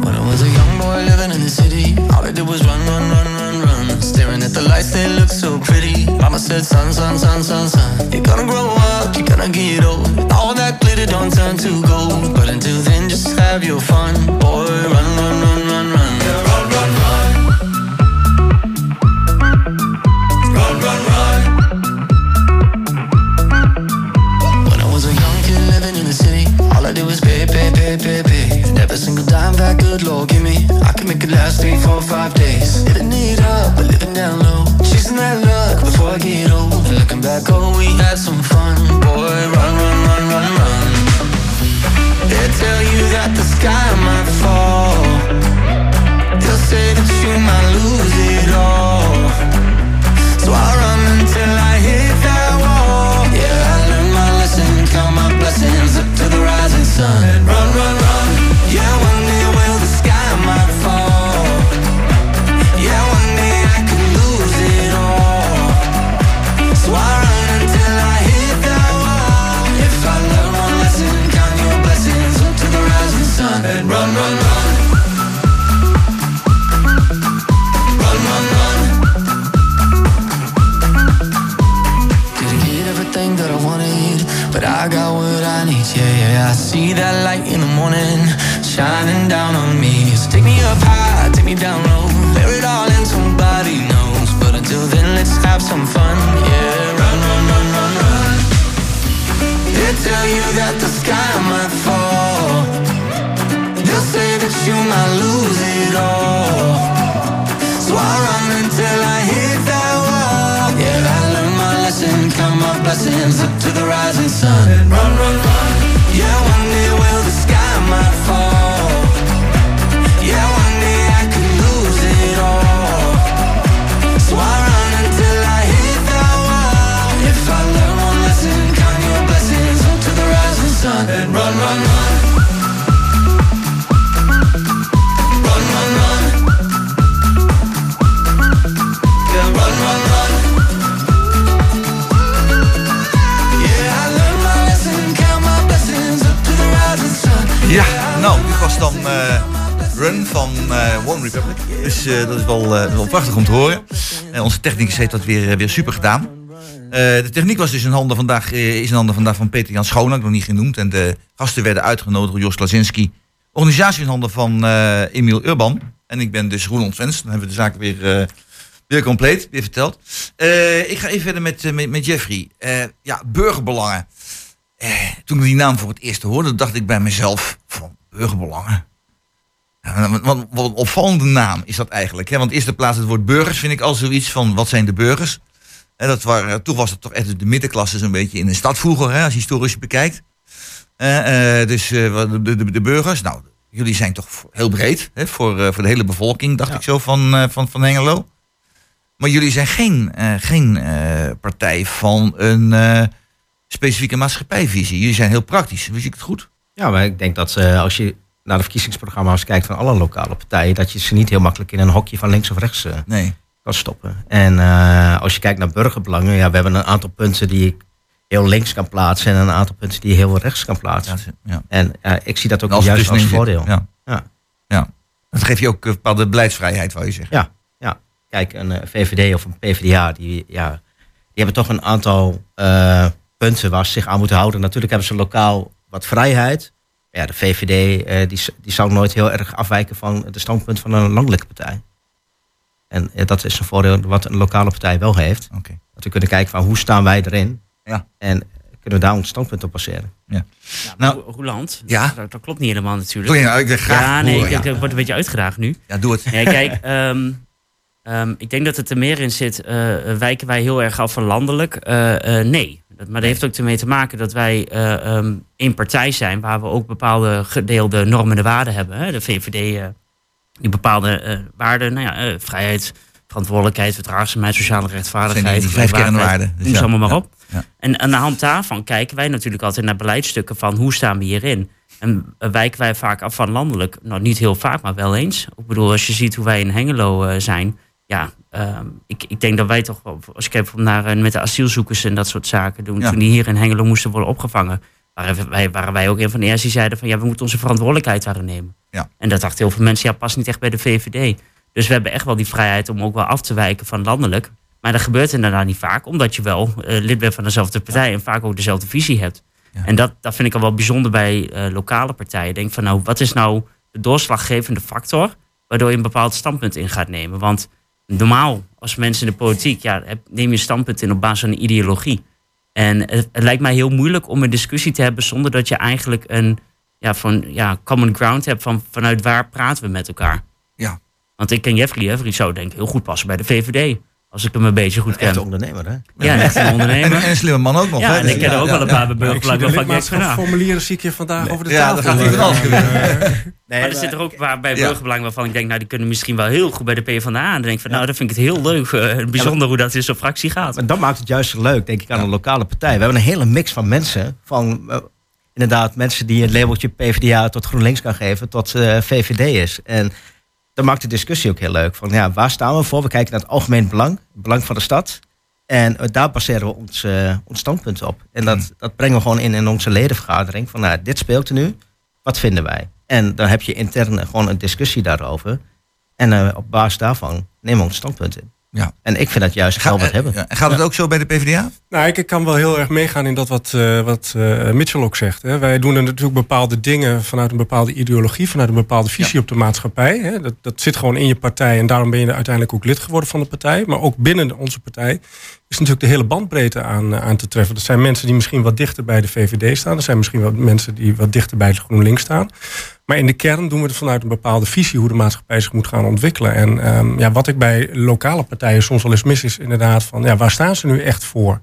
[SPEAKER 11] When I was a young boy living in the city, all I did was run, run, run, run, run. Staring at the lights, they look so pretty. Mama said, son, son, son, son, son. You're gonna grow up, you're gonna get old. All that glitter don't turn to gold. But until then, just have your fun.
[SPEAKER 7] Eh, dat is wel, eh, wel prachtig om te horen. En onze technicus heeft dat weer, eh, weer super gedaan. De techniek was dus in handen vandaag, is in handen vandaag van Peter Jan Schoon, nog niet genoemd. En de gasten werden uitgenodigd door Jos Klasinski. Organisatie in handen van Emiel Urban. En ik ben dus Roland Svens. Dan hebben we de zaak weer, weer compleet, weer verteld. Ik ga even verder met, met, Jeffrey. Ja, burgerbelangen. Toen ik die naam voor het eerst hoorde, dacht ik bij mezelf van burgerbelangen. Ja, wat, een opvallende naam is dat eigenlijk. Hè? Want eerste plaats het woord burgers vind ik al zoiets van wat zijn de burgers? En dat waren, toen was het toch echt de middenklasse zo'n beetje in de stad vroeger, hè, als je historisch bekijkt. Eh, dus eh, de, de, de burgers, nou, jullie zijn toch heel breed hè, voor, eh, voor de hele bevolking, dacht ik zo, van, van, van Hengelo. Maar jullie zijn geen, geen partij van een specifieke maatschappijvisie. Jullie zijn heel praktisch, wist ik het goed?
[SPEAKER 9] Ja, maar ik denk dat als je naar de verkiezingsprogramma's kijkt van alle lokale partijen, dat je ze niet heel makkelijk in een hokje van links of rechts eh,
[SPEAKER 7] Nee.
[SPEAKER 9] kan stoppen. En eh, als je kijkt naar burgerbelangen, ja, we hebben een aantal punten die ik heel links kan plaatsen en een aantal punten die je heel rechts kan plaatsen.
[SPEAKER 7] Ja.
[SPEAKER 9] En eh, ik zie dat ook
[SPEAKER 7] Als
[SPEAKER 9] juist als
[SPEAKER 7] tussenin zit,
[SPEAKER 9] voordeel.
[SPEAKER 7] ja.
[SPEAKER 9] Ja.
[SPEAKER 7] Ja. Dat geeft je ook een bepaalde beleidsvrijheid, wou je zeggen.
[SPEAKER 9] Ja, ja. Kijk, een eh, VVD of een PvdA, die, ja, die hebben toch een aantal punten waar ze zich aan moeten houden. Natuurlijk hebben ze lokaal wat vrijheid. Ja, de VVD eh, die, die zou nooit heel erg afwijken van de standpunt van een landelijke partij. En eh, dat is een voordeel wat een lokale partij wel heeft. Dat we kunnen kijken van hoe staan wij erin.
[SPEAKER 7] Ja.
[SPEAKER 9] En kunnen we daar ons standpunt op baseren.
[SPEAKER 7] Ja.
[SPEAKER 10] Nou, Roeland,
[SPEAKER 9] Ja?
[SPEAKER 10] dat, dat klopt niet helemaal natuurlijk.
[SPEAKER 9] Doe je nou? Ik graag
[SPEAKER 10] ja, nee,
[SPEAKER 9] horen,
[SPEAKER 10] ik,
[SPEAKER 9] ja.
[SPEAKER 10] ik word een beetje uitgedaagd nu.
[SPEAKER 7] Ja, doe het.
[SPEAKER 10] Ja, kijk, ehm, ehm, ik denk dat het er meer in zit. eh, wijken wij heel erg af van landelijk? Eh, eh, nee. Dat, maar dat heeft ook ermee te maken dat wij eh, één partij zijn... waar we ook bepaalde gedeelde normen en waarden hebben. Hè? De VVD, eh, die bepaalde eh, waarden, nou ja, eh, vrijheid, verantwoordelijkheid... verdraagzaamheid, sociale rechtvaardigheid...
[SPEAKER 7] Die vijf kernwaarden. Dus
[SPEAKER 10] Noem ze
[SPEAKER 7] ja,
[SPEAKER 10] allemaal maar op.
[SPEAKER 7] ja.
[SPEAKER 10] En aan de hand daarvan kijken wij natuurlijk altijd naar beleidstukken van hoe staan we hierin. En eh, wijken wij vaak af van landelijk? Nou, niet heel vaak, maar wel eens. Ik bedoel, als je ziet hoe wij in Hengelo eh, zijn, ja, ehm, ik, ik denk dat wij toch, wel- als ik heb naar eh, met de asielzoekers en dat soort zaken doen,
[SPEAKER 7] Ja.
[SPEAKER 10] toen die hier in Hengelo moesten worden opgevangen, waren wij, waren wij ook een van de eerste die zeiden van ja, we moeten onze verantwoordelijkheid daarin nemen.
[SPEAKER 7] Ja.
[SPEAKER 10] En dat dachten heel veel mensen, ja, past niet echt bij de VVD. Dus we hebben echt wel die vrijheid om ook wel af te wijken van landelijk. Maar dat gebeurt inderdaad niet vaak, omdat je wel eh, lid bent van dezelfde partij en vaak ook dezelfde visie hebt. En dat, dat vind ik al wel bijzonder bij eh, lokale partijen. Denk van nou, wat is nou de doorslaggevende factor waardoor je een bepaald standpunt in gaat nemen? Want normaal, als mensen in de politiek, ja, neem je standpunt in op basis van een ideologie. En het, het lijkt mij heel moeilijk om een discussie te hebben zonder dat je eigenlijk een ja, van, ja, common ground hebt van vanuit waar praten we met elkaar.
[SPEAKER 7] Ja.
[SPEAKER 10] Want ik ken Jeffrey, Jeffrey zou denk ik heel goed passen bij de VVD. Als ik hem een beetje goed ken.
[SPEAKER 9] echte ondernemer, hè?
[SPEAKER 10] Ja, een echte ondernemer.
[SPEAKER 7] En, en een slimme man ook nog.
[SPEAKER 10] Ja,
[SPEAKER 7] hè?
[SPEAKER 10] en ik ken er ook wel een paar bij
[SPEAKER 8] Ik zie
[SPEAKER 10] burgerlijk ik denk van, nou,
[SPEAKER 8] lidmaatschapsformulieren zie ik je vandaag over de
[SPEAKER 7] Ja,
[SPEAKER 8] tafel.
[SPEAKER 7] dan gaat hij van alles gebeuren.
[SPEAKER 10] maar er zit er ook waar bij
[SPEAKER 7] Ja.
[SPEAKER 10] burgerbelang waarvan ik denk, nou, die kunnen misschien wel heel goed bij de PvdA. En dan denk ik van, nou, dat vind ik het heel leuk. eh, bijzonder hoe dat in zo'n fractie gaat.
[SPEAKER 9] Maar dat maakt het juist zo leuk, denk ik, aan een lokale partij. We hebben een hele mix van mensen. Van eh, inderdaad mensen die het labeltje PvdA tot GroenLinks kan geven, tot eh, VVD is. En dat maakt de discussie ook heel leuk. Van ja, waar staan we voor? We kijken naar het algemeen belang, het belang van de stad. En eh, daar baseren we ons, eh, ons standpunt op. En dat, dat brengen we gewoon in in onze ledenvergadering. Van nou, dit speelt er nu. Wat vinden wij? En dan heb je intern gewoon een discussie daarover. En eh, op basis daarvan nemen we ons standpunt in.
[SPEAKER 7] Ja.
[SPEAKER 9] En ik vind dat juist geld wat hebben.
[SPEAKER 7] Ja, en gaat het ook zo bij de PvdA?
[SPEAKER 8] Nou, ik, ik kan wel heel erg meegaan in dat wat, eh, wat eh, Mitchell ook zegt. Hè. Wij doen er natuurlijk bepaalde dingen vanuit een bepaalde ideologie, vanuit een bepaalde visie op de maatschappij. Hè. Dat, dat zit gewoon in je partij en daarom ben je uiteindelijk ook lid geworden van de partij. Maar ook binnen onze partij is natuurlijk de hele bandbreedte aan, eh, aan te treffen. Dat zijn mensen die misschien wat dichter bij de VVD staan. Er zijn misschien wel mensen die wat dichter bij het GroenLinks staan. Maar in de kern doen we het vanuit een bepaalde visie hoe de maatschappij zich moet gaan ontwikkelen. En ehm, ja, wat ik bij lokale partijen soms wel eens mis, is inderdaad van ja, waar staan ze nu echt voor?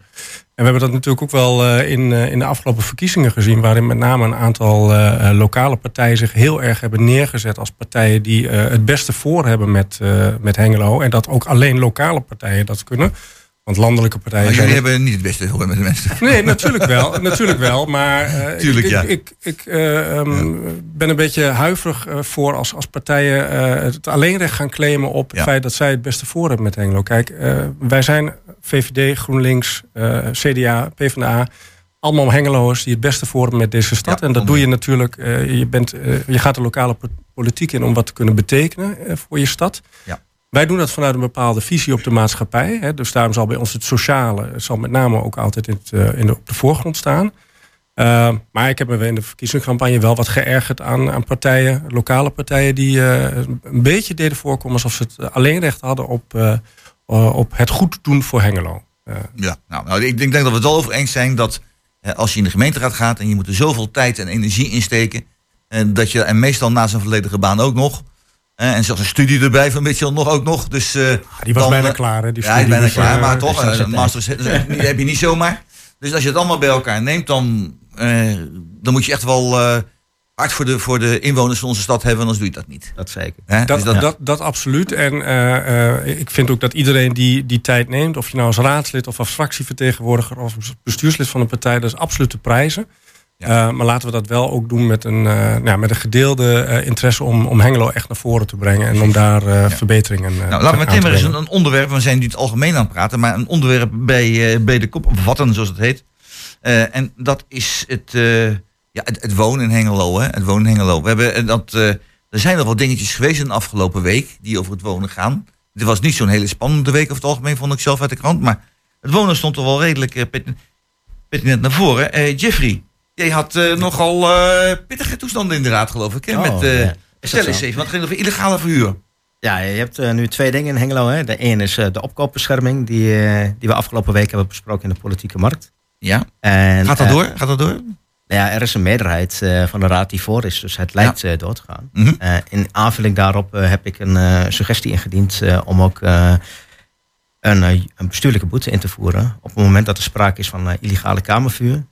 [SPEAKER 8] En we hebben dat natuurlijk ook wel eh, in, eh, in de afgelopen verkiezingen gezien, waarin met name een aantal eh, lokale partijen zich heel erg hebben neergezet als partijen die het beste voor hebben met, met Hengelo. En dat ook alleen lokale partijen dat kunnen. Want landelijke partijen.
[SPEAKER 7] Maar jullie hebben niet het beste voor met de mensen.
[SPEAKER 8] Nee, natuurlijk wel. natuurlijk wel. Maar eh,
[SPEAKER 7] Tuurlijk,
[SPEAKER 8] ik,
[SPEAKER 7] ja.
[SPEAKER 8] ik, eh, ehm, ben een beetje huiverig eh, voor als, als partijen het alleenrecht gaan claimen op het feit dat zij het beste voor hebben met Hengelo. Kijk, wij zijn VVD, GroenLinks, CDA, PvdA. Allemaal Hengeloers die het beste voor hebben met deze stad. En dat doe je natuurlijk. je, bent, je gaat de lokale po- politiek in om wat te kunnen betekenen voor je stad.
[SPEAKER 7] Ja.
[SPEAKER 8] Wij doen dat vanuit een bepaalde visie op de maatschappij. Hè. Dus daarom zal bij ons het sociale zal met name ook altijd in, eh, in de, op de voorgrond staan. Uh, maar ik heb me in de verkiezingscampagne wel wat geërgerd aan, aan partijen, lokale partijen, die uh, een beetje deden voorkomen alsof ze het alleen recht hadden op, op het goed doen voor Hengelo.
[SPEAKER 7] Ja, nou, nou, ik denk dat we het wel over eens zijn dat als je in de gemeenteraad gaat en je moet er zoveel tijd en energie in steken, en dat je, en meestal na zijn volledige baan ook nog, en zelfs een studie erbij van Mitchell nog ook nog. Dus, uh,
[SPEAKER 8] die was
[SPEAKER 7] dan,
[SPEAKER 8] bijna klaar, hè? Die
[SPEAKER 7] ja, die bijna
[SPEAKER 8] dus,
[SPEAKER 7] klaar,
[SPEAKER 8] uh,
[SPEAKER 7] maar toch, een master die heb je niet zomaar. Dus als je het allemaal bij elkaar neemt, dan, uh, dan moet je echt wel uh, hard voor de, voor de inwoners van onze stad hebben, anders doe je dat niet.
[SPEAKER 9] Dat zeker.
[SPEAKER 8] Dat, dus dat, ja. dat, dat, absoluut. En uh, ik vind ook dat iedereen die die tijd neemt, of je nou als raadslid of als fractievertegenwoordiger of als bestuurslid van een partij, dat is absoluut te prijzen. Ja. Uh, maar laten we dat wel ook doen met een, nou, met een gedeelde uh, interesse om, om Hengelo echt naar voren te brengen en om daar ja. verbeteringen
[SPEAKER 7] nou, laten we meteen maar eens een, een, onderwerp, we zijn niet algemeen aan het praten, maar een onderwerp bij, bij de kop vatten, zoals het heet. en dat is het, ja, het, het, wonen in Hengelo. Hè? Het wonen in Hengelo. We hebben dat, er zijn nog wat dingetjes geweest in de afgelopen week die over het wonen gaan. Dit was niet zo'n hele spannende week over het algemeen, vond ik zelf uit de krant. Maar het wonen stond er wel redelijk pertinent naar voren. Jeffrey, Jij had uh, nogal uh, pittige toestanden in de raad, geloof ik. Hè?
[SPEAKER 9] Oh,
[SPEAKER 7] Met, uh,
[SPEAKER 9] ja.
[SPEAKER 7] Stel eens even, want het ging over illegale verhuur.
[SPEAKER 9] Ja, je hebt nu twee dingen in Hengelo. Hè. De een is de opkoopbescherming, die, die we afgelopen week hebben besproken in de politieke markt.
[SPEAKER 7] Ja.
[SPEAKER 9] En,
[SPEAKER 7] Gaat dat door? Gaat dat door?
[SPEAKER 9] Ja, er is een meerderheid van de raad die voor is, dus het lijkt ja. door te gaan.
[SPEAKER 7] Mm
[SPEAKER 9] -hmm. in aanvulling daarop heb ik een suggestie ingediend om ook een, een, bestuurlijke boete in te voeren. Op het moment dat er sprake is van illegale kamervuur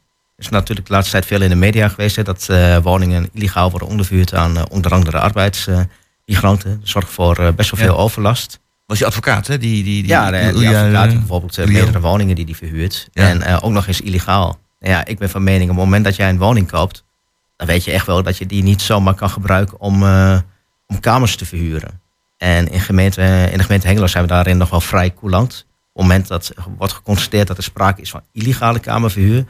[SPEAKER 9] is natuurlijk de laatste tijd veel in de media geweest. Hè, dat uh, woningen illegaal worden ondervuurd aan uh, onder andere arbeidsmigranten. Dat zorgt voor best wel veel ja. overlast.
[SPEAKER 7] Was je advocaat, hè? Die, die, die,
[SPEAKER 9] ja, de, die advocaat die bijvoorbeeld meerdere woningen die die verhuurt. Ja. En ook nog eens illegaal. Nou ja, ik ben van mening, op het moment dat jij een woning koopt... dan weet je echt wel dat je die niet zomaar kan gebruiken om, om kamers te verhuren. En in, gemeente, in de gemeente Hengelo zijn we daarin nog wel vrij coulant. Op het moment dat wordt geconstateerd dat er sprake is van illegale kamerverhuur...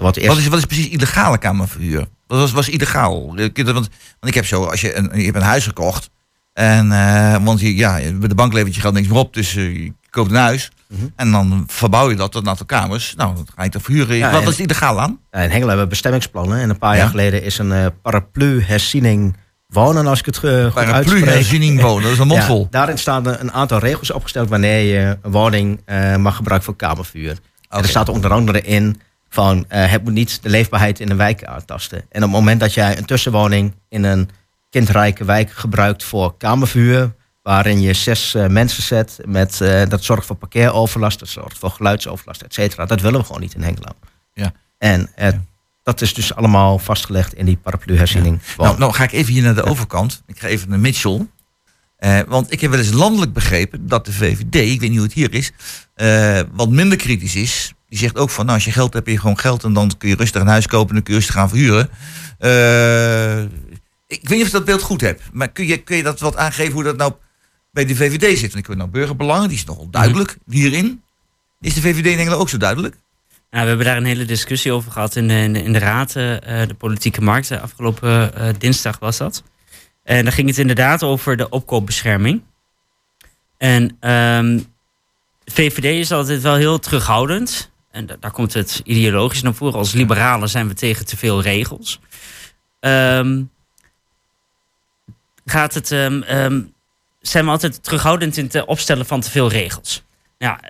[SPEAKER 7] Wat, eerst... wat, is, wat is precies illegale kamerverhuur? Wat was, was illegaal? Want, want ik heb zo, als je een, je hebt een huis gekocht. En, uh, want je, ja, bij de bank levert je geld niks meer op. Dus uh, je koopt een huis. Mm -hmm. En dan verbouw je dat tot een aantal kamers. Nou, dan ga je te verhuren. Ja, wat was het illegaal aan?
[SPEAKER 9] In Hengelo hebben we bestemmingsplannen. En een paar ja. jaar geleden is een uh, paraplu-herziening wonen, als ik het uh, goed uitspreek.
[SPEAKER 7] Paraplu-herziening wonen, dat is een mondvol.
[SPEAKER 9] daarin staan een aantal regels opgesteld wanneer je een woning mag gebruiken voor kamervuur. Okay. Er staat onder andere in van uh, het moet niet de leefbaarheid in een wijk aantasten. En op het moment dat jij een tussenwoning in een kindrijke wijk gebruikt voor kamervuur, waarin je zes uh, mensen zet, met, uh, dat zorgt voor parkeeroverlast, dat zorgt voor geluidsoverlast, et cetera. Dat willen we gewoon niet in Hengelo.
[SPEAKER 7] Ja.
[SPEAKER 9] En ja. dat is dus allemaal vastgelegd in die paraplu-herziening.
[SPEAKER 7] Ja. Nou, nou ga ik even hier naar de overkant. Ik ga even naar Mitchell. want ik heb wel eens landelijk begrepen dat de VVD, ik weet niet hoe het hier is, wat minder kritisch is die zegt ook van, nou, als je geld hebt, heb je gewoon geld en dan kun je rustig een huis kopen en dan kun je rustig gaan verhuren. Uh, ik weet niet of je dat beeld goed hebt, maar kun je, kun je dat wat aangeven hoe dat nou bij de VVD zit? Want ik weet nou burgerbelangen, die is nogal duidelijk hierin. Is de VVD in Engeland ook zo duidelijk?
[SPEAKER 10] Nou, we hebben daar een hele discussie over gehad in de, in de, in de raad, uh, de politieke markt. Afgelopen uh, dinsdag was dat. En daar ging het inderdaad over de opkoopbescherming. En um, VVD is altijd wel heel terughoudend. En da- daar komt het ideologisch naar voren. Als liberalen zijn we tegen te veel regels. Ehm, gaat het, ehm, ehm, zijn we altijd terughoudend in het opstellen van te veel regels. Ja,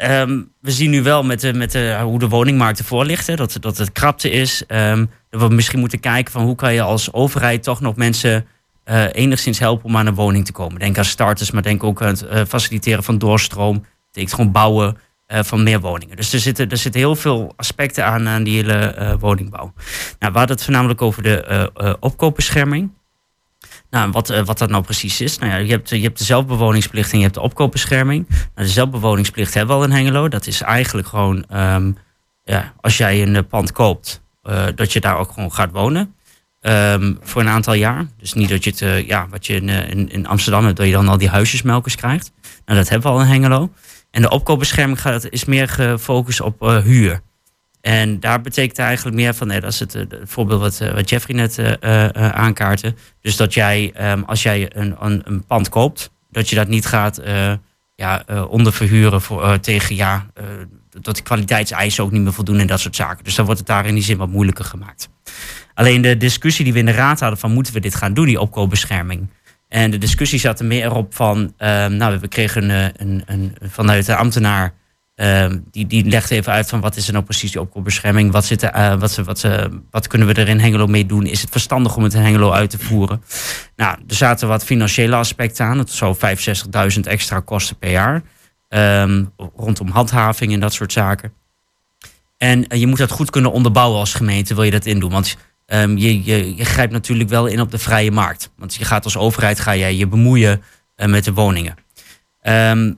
[SPEAKER 10] we zien nu wel met, de, met de, hoe de woningmarkt ervoor ligt. Hè, dat, dat het krapte is. Dat we misschien moeten kijken van hoe kan je als overheid toch nog mensen eh, enigszins helpen om aan een woning te komen. Denk aan starters, maar denk ook aan het eh, faciliteren van doorstroom. Betekent gewoon bouwen eh, van meer woningen. Dus er zitten, er zitten heel veel aspecten aan aan die hele eh, woningbouw. Nou, we hadden het voornamelijk over de eh, eh, opkoopbescherming. Nou, wat, eh, wat dat nou precies is. Nou ja, je, hebt, je hebt de zelfbewoningsplicht en je hebt de opkoopbescherming. Nou, de zelfbewoningsplicht hebben we al in Hengelo. Dat is eigenlijk gewoon, ehm, ja, als jij een eh, pand koopt, eh, dat je daar ook gewoon gaat wonen. Ehm, voor een aantal jaar. Dus niet dat je het, eh, ja, wat je in, eh, in, in Amsterdam hebt, dat je dan al die huisjesmelkers krijgt. Nou, dat hebben we al in Hengelo. En de opkoopbescherming gaat, is meer gefocust op eh, huur. En daar betekent eigenlijk meer van, nee, dat is het, eh, voorbeeld wat, eh, wat Jeffrey net eh, aankaartte. Dus dat jij, ehm, als jij een, een, een pand koopt, dat je dat niet gaat ja, onderverhuren voor, tegen, ja, dat de kwaliteitseisen ook niet meer voldoen en dat soort zaken. Dus dan wordt het daar in die zin wat moeilijker gemaakt. Alleen de discussie die we in de raad hadden van moeten we dit gaan doen, die opkoopbescherming. En de discussie zat er meer op van, ehm, nou, we kregen een, een, een, vanuit de ambtenaar, ehm, die, die legt even uit van wat is er nou precies die opkoopbescherming, wat, zit er, eh, wat, ze- wat, ze- wat kunnen we er in Hengelo mee doen, is het verstandig om het in Hengelo uit te voeren. Nou, er zaten wat financiële aspecten aan, het zou 65.000 extra kosten per jaar, ehm, rondom handhaving en dat soort zaken. En eh, je moet dat goed kunnen onderbouwen als gemeente, wil je dat indoen. Want ehm, je, je, grijpt natuurlijk wel in op de vrije markt. Want je gaat als overheid ga jij je bemoeien eh, met de woningen. Ehm,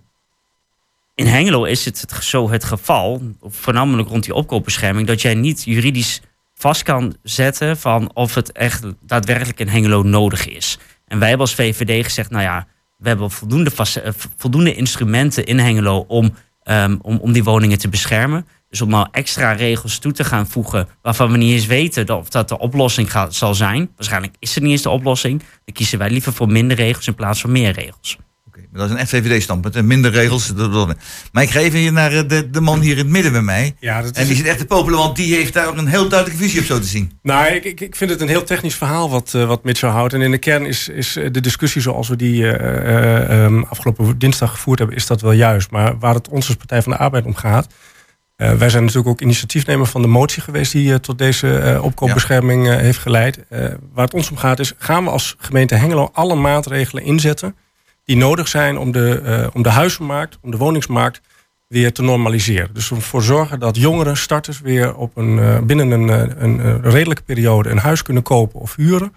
[SPEAKER 10] in Hengelo is het, het zo het geval, voornamelijk rond die opkoopbescherming, dat jij niet juridisch vast kan zetten van of het echt daadwerkelijk in Hengelo nodig is. En wij hebben als VVD gezegd, nou ja, we hebben voldoende, eh, voldoende instrumenten in Hengelo om, ehm, om, om die woningen te beschermen. Dus om nou extra regels toe te gaan voegen waarvan we niet eens weten of dat de oplossing gaat, zal zijn. Waarschijnlijk is het niet eens de oplossing. Dan kiezen wij liever voor minder regels in plaats van meer regels.
[SPEAKER 7] Maar Dat is een FVD-standpunt. hè. Minder regels. Maar ik ga even hier naar eh, de, de man hier in het midden bij mij.
[SPEAKER 8] Ja, dat
[SPEAKER 7] En die zit echt te popelen, want die heeft daar ook een heel duidelijke visie op zo te zien.
[SPEAKER 8] Nou, ik, ik, ik vind het een heel technisch verhaal wat, eh, wat Mitchell houdt. En in de kern is, is eh, de discussie zoals we die eh, eh, ehm, afgelopen dinsdag gevoerd hebben, is dat wel juist. Maar waar het ons als Partij van de Arbeid om gaat. Eh, wij zijn natuurlijk ook initiatiefnemer van de motie geweest die eh, tot deze eh, opkoopbescherming heeft geleid. Waar het ons om gaat is, gaan we als gemeente Hengelo alle maatregelen inzetten die nodig zijn om de, om de huizenmarkt, om de woningsmarkt weer te normaliseren. Dus ervoor zorgen dat jongeren, starters weer op een, binnen een, een, redelijke periode een huis kunnen kopen of huren.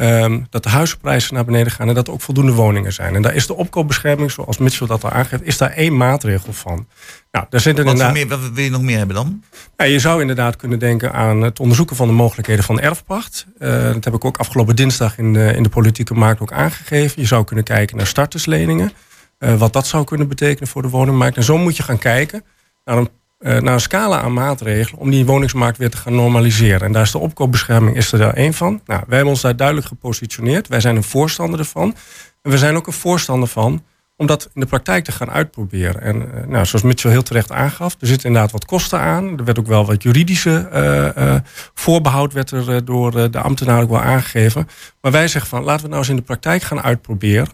[SPEAKER 8] Ehm, dat de huizenprijzen naar beneden gaan en dat er ook voldoende woningen zijn. En daar is de opkoopbescherming, zoals Mitchell dat al aangeeft, is daar één maatregel van. Nou, daar zit inderdaad.
[SPEAKER 7] meer, wat wil je nog meer hebben dan?
[SPEAKER 8] Ja, je zou inderdaad kunnen denken aan het onderzoeken van de mogelijkheden van erfpacht. Eh, dat heb ik ook afgelopen dinsdag in de, in de politieke markt ook aangegeven. Je zou kunnen kijken naar startersleningen. eh, wat dat zou kunnen betekenen voor de woningmarkt. En zo moet je gaan kijken naar een, naar een scala aan maatregelen om die woningsmarkt weer te gaan normaliseren. En daar is de opkoopbescherming is er daar één van. Nou, wij hebben ons daar duidelijk gepositioneerd. Wij zijn een voorstander ervan. En we zijn ook een voorstander van om dat in de praktijk te gaan uitproberen. En eh, nou, zoals Mitchell heel terecht aangaf, er zitten inderdaad wat kosten aan. Er werd ook wel wat juridische eh, eh, voorbehoud werd er eh, door eh, de ambtenaar ook wel aangegeven. Maar wij zeggen van laten we nou eens in de praktijk gaan uitproberen.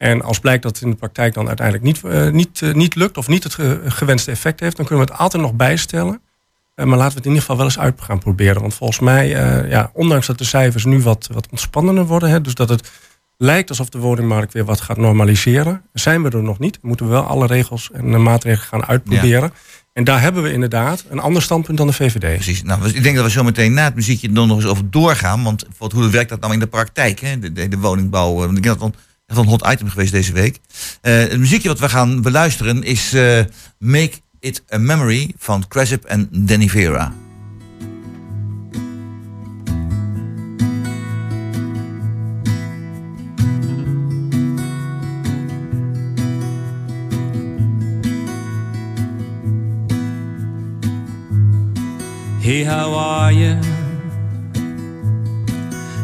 [SPEAKER 8] En als blijkt dat het in de praktijk dan uiteindelijk niet, eh, niet, eh, niet lukt of niet het ge- gewenste effect heeft, dan kunnen we het altijd nog bijstellen. Eh, maar laten we het in ieder geval wel eens uit gaan proberen. Want volgens mij, ja, ondanks dat de cijfers nu wat, wat ontspannender worden, hè, dus dat het lijkt alsof de woningmarkt weer wat gaat normaliseren, zijn we er nog niet. Moeten we wel alle regels en maatregelen gaan uitproberen. En daar hebben we inderdaad een ander standpunt dan de VVD.
[SPEAKER 7] Precies. Nou, ik denk dat we zo meteen na het muziekje er nog eens over doorgaan. Want wat, hoe werkt dat nou in de praktijk? Hè? De, de, de woningbouw. ik denk dat een hot item geweest deze week. Eh, het muziekje wat we gaan beluisteren is eh, Make It a Memory van Cresip en Danny Vera.
[SPEAKER 12] Hey, how are you?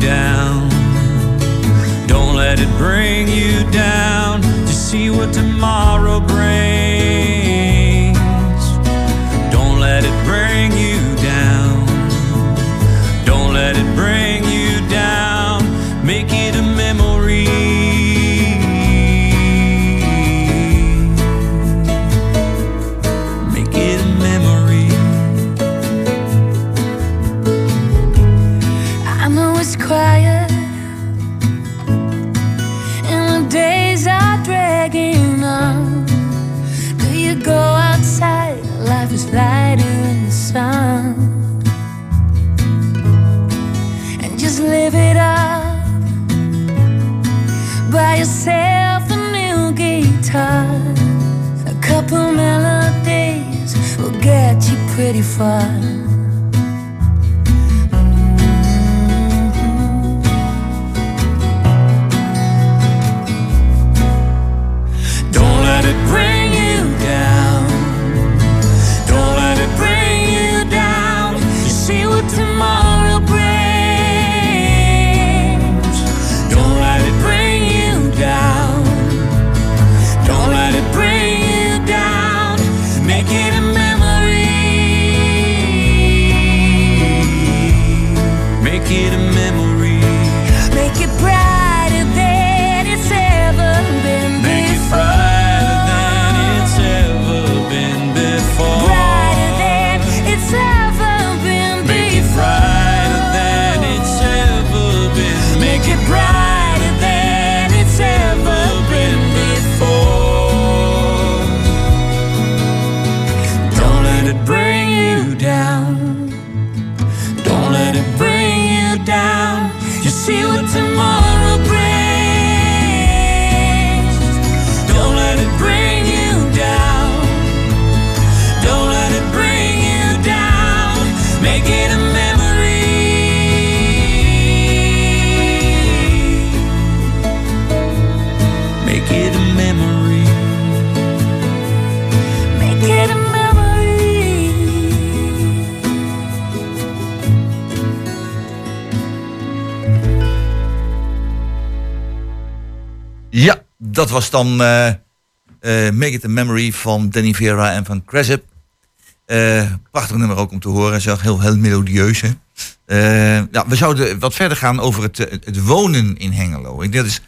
[SPEAKER 12] down. Don't let it bring you down. Just see what tomorrow brings.
[SPEAKER 7] Dat was dan eh, eh, Make It a Memory van Danny Vera en van Cresip. Eh prachtig nummer ook om te horen. Zeg, heel, heel melodieus. Hè? Ja, we zouden wat verder gaan over het, het wonen in Hengelo. Ik, dat is,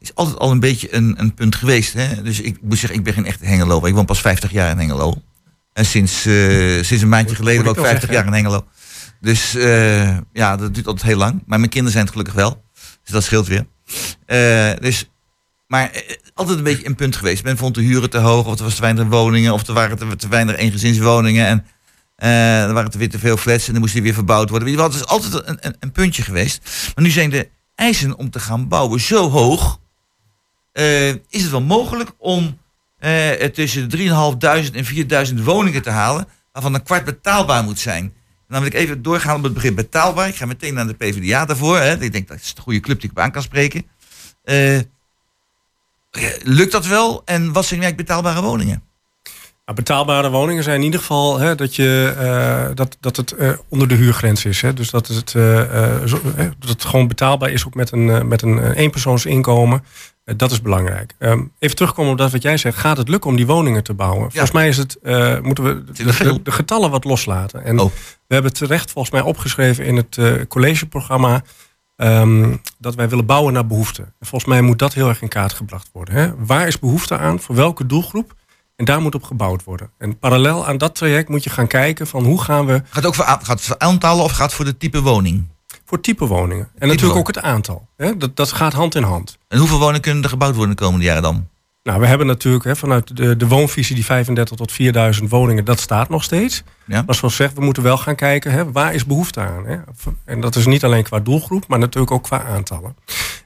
[SPEAKER 7] is altijd al een beetje een, een punt geweest. Hè? Dus ik moet zeggen, ik ben geen echte Hengelo. Ik woon pas 50 jaar in Hengelo. En sinds, sinds een maandje geleden woon
[SPEAKER 8] ik wel
[SPEAKER 7] 50 jaar in Hengelo. Dus ja, dat duurt altijd heel lang. Maar mijn kinderen zijn het gelukkig wel. Dus dat scheelt weer. Dus maar eh, altijd een beetje een punt geweest. Men vond de huren te hoog, of er was te weinig woningen, of er waren te, weinig eengezinswoningen. En eh, er waren te weer te veel flats en dan moest die weer verbouwd worden. Het is altijd een, een, een puntje geweest. Maar nu zijn de eisen om te gaan bouwen zo hoog. eh, is het wel mogelijk om eh, tussen de 3.500 en 4.000 woningen te halen, waarvan een kwart betaalbaar moet zijn. En dan wil ik even doorgaan op het begin betaalbaar. Ik ga meteen naar de PvdA daarvoor. Hè. Ik denk dat is de goede club die ik aan kan spreken. Lukt dat wel? En wat zijn eigenlijk betaalbare woningen?
[SPEAKER 8] Nou, betaalbare woningen zijn in ieder geval hè, dat, je, eh, dat, dat het eh, onder de huurgrens is. Hè. Dus dat het, eh, zo- eh, dat het gewoon betaalbaar is ook met een, met een eenpersoonsinkomen. Dat is belangrijk. Ehm, even terugkomen op dat wat jij zegt. Gaat het lukken om die woningen te bouwen? Volgens mij is het, moeten we de, de, de getallen wat loslaten. En we hebben terecht volgens mij opgeschreven in het collegeprogramma. Ehm, dat wij willen bouwen naar behoefte. En volgens mij moet dat heel erg in kaart gebracht worden. Hè? Waar is behoefte aan? Voor welke doelgroep? En daar moet op gebouwd worden. En parallel aan dat traject moet je gaan kijken van hoe gaan we...
[SPEAKER 7] Gaat het ook voor, gaat het voor aantallen of gaat het voor de type woning?
[SPEAKER 8] Voor type woningen. En natuurlijk ook het aantal. Hè? Dat, dat gaat hand in hand.
[SPEAKER 7] En hoeveel woningen kunnen er gebouwd worden de komende jaren dan?
[SPEAKER 8] Nou, we hebben natuurlijk hè, vanuit de, de woonvisie die 35 tot 4000 woningen, dat staat nog steeds.
[SPEAKER 7] Ja.
[SPEAKER 8] Maar zoals gezegd, we moeten wel gaan kijken, hè, waar is behoefte aan? Hè? En dat is niet alleen qua doelgroep, maar natuurlijk ook qua aantallen.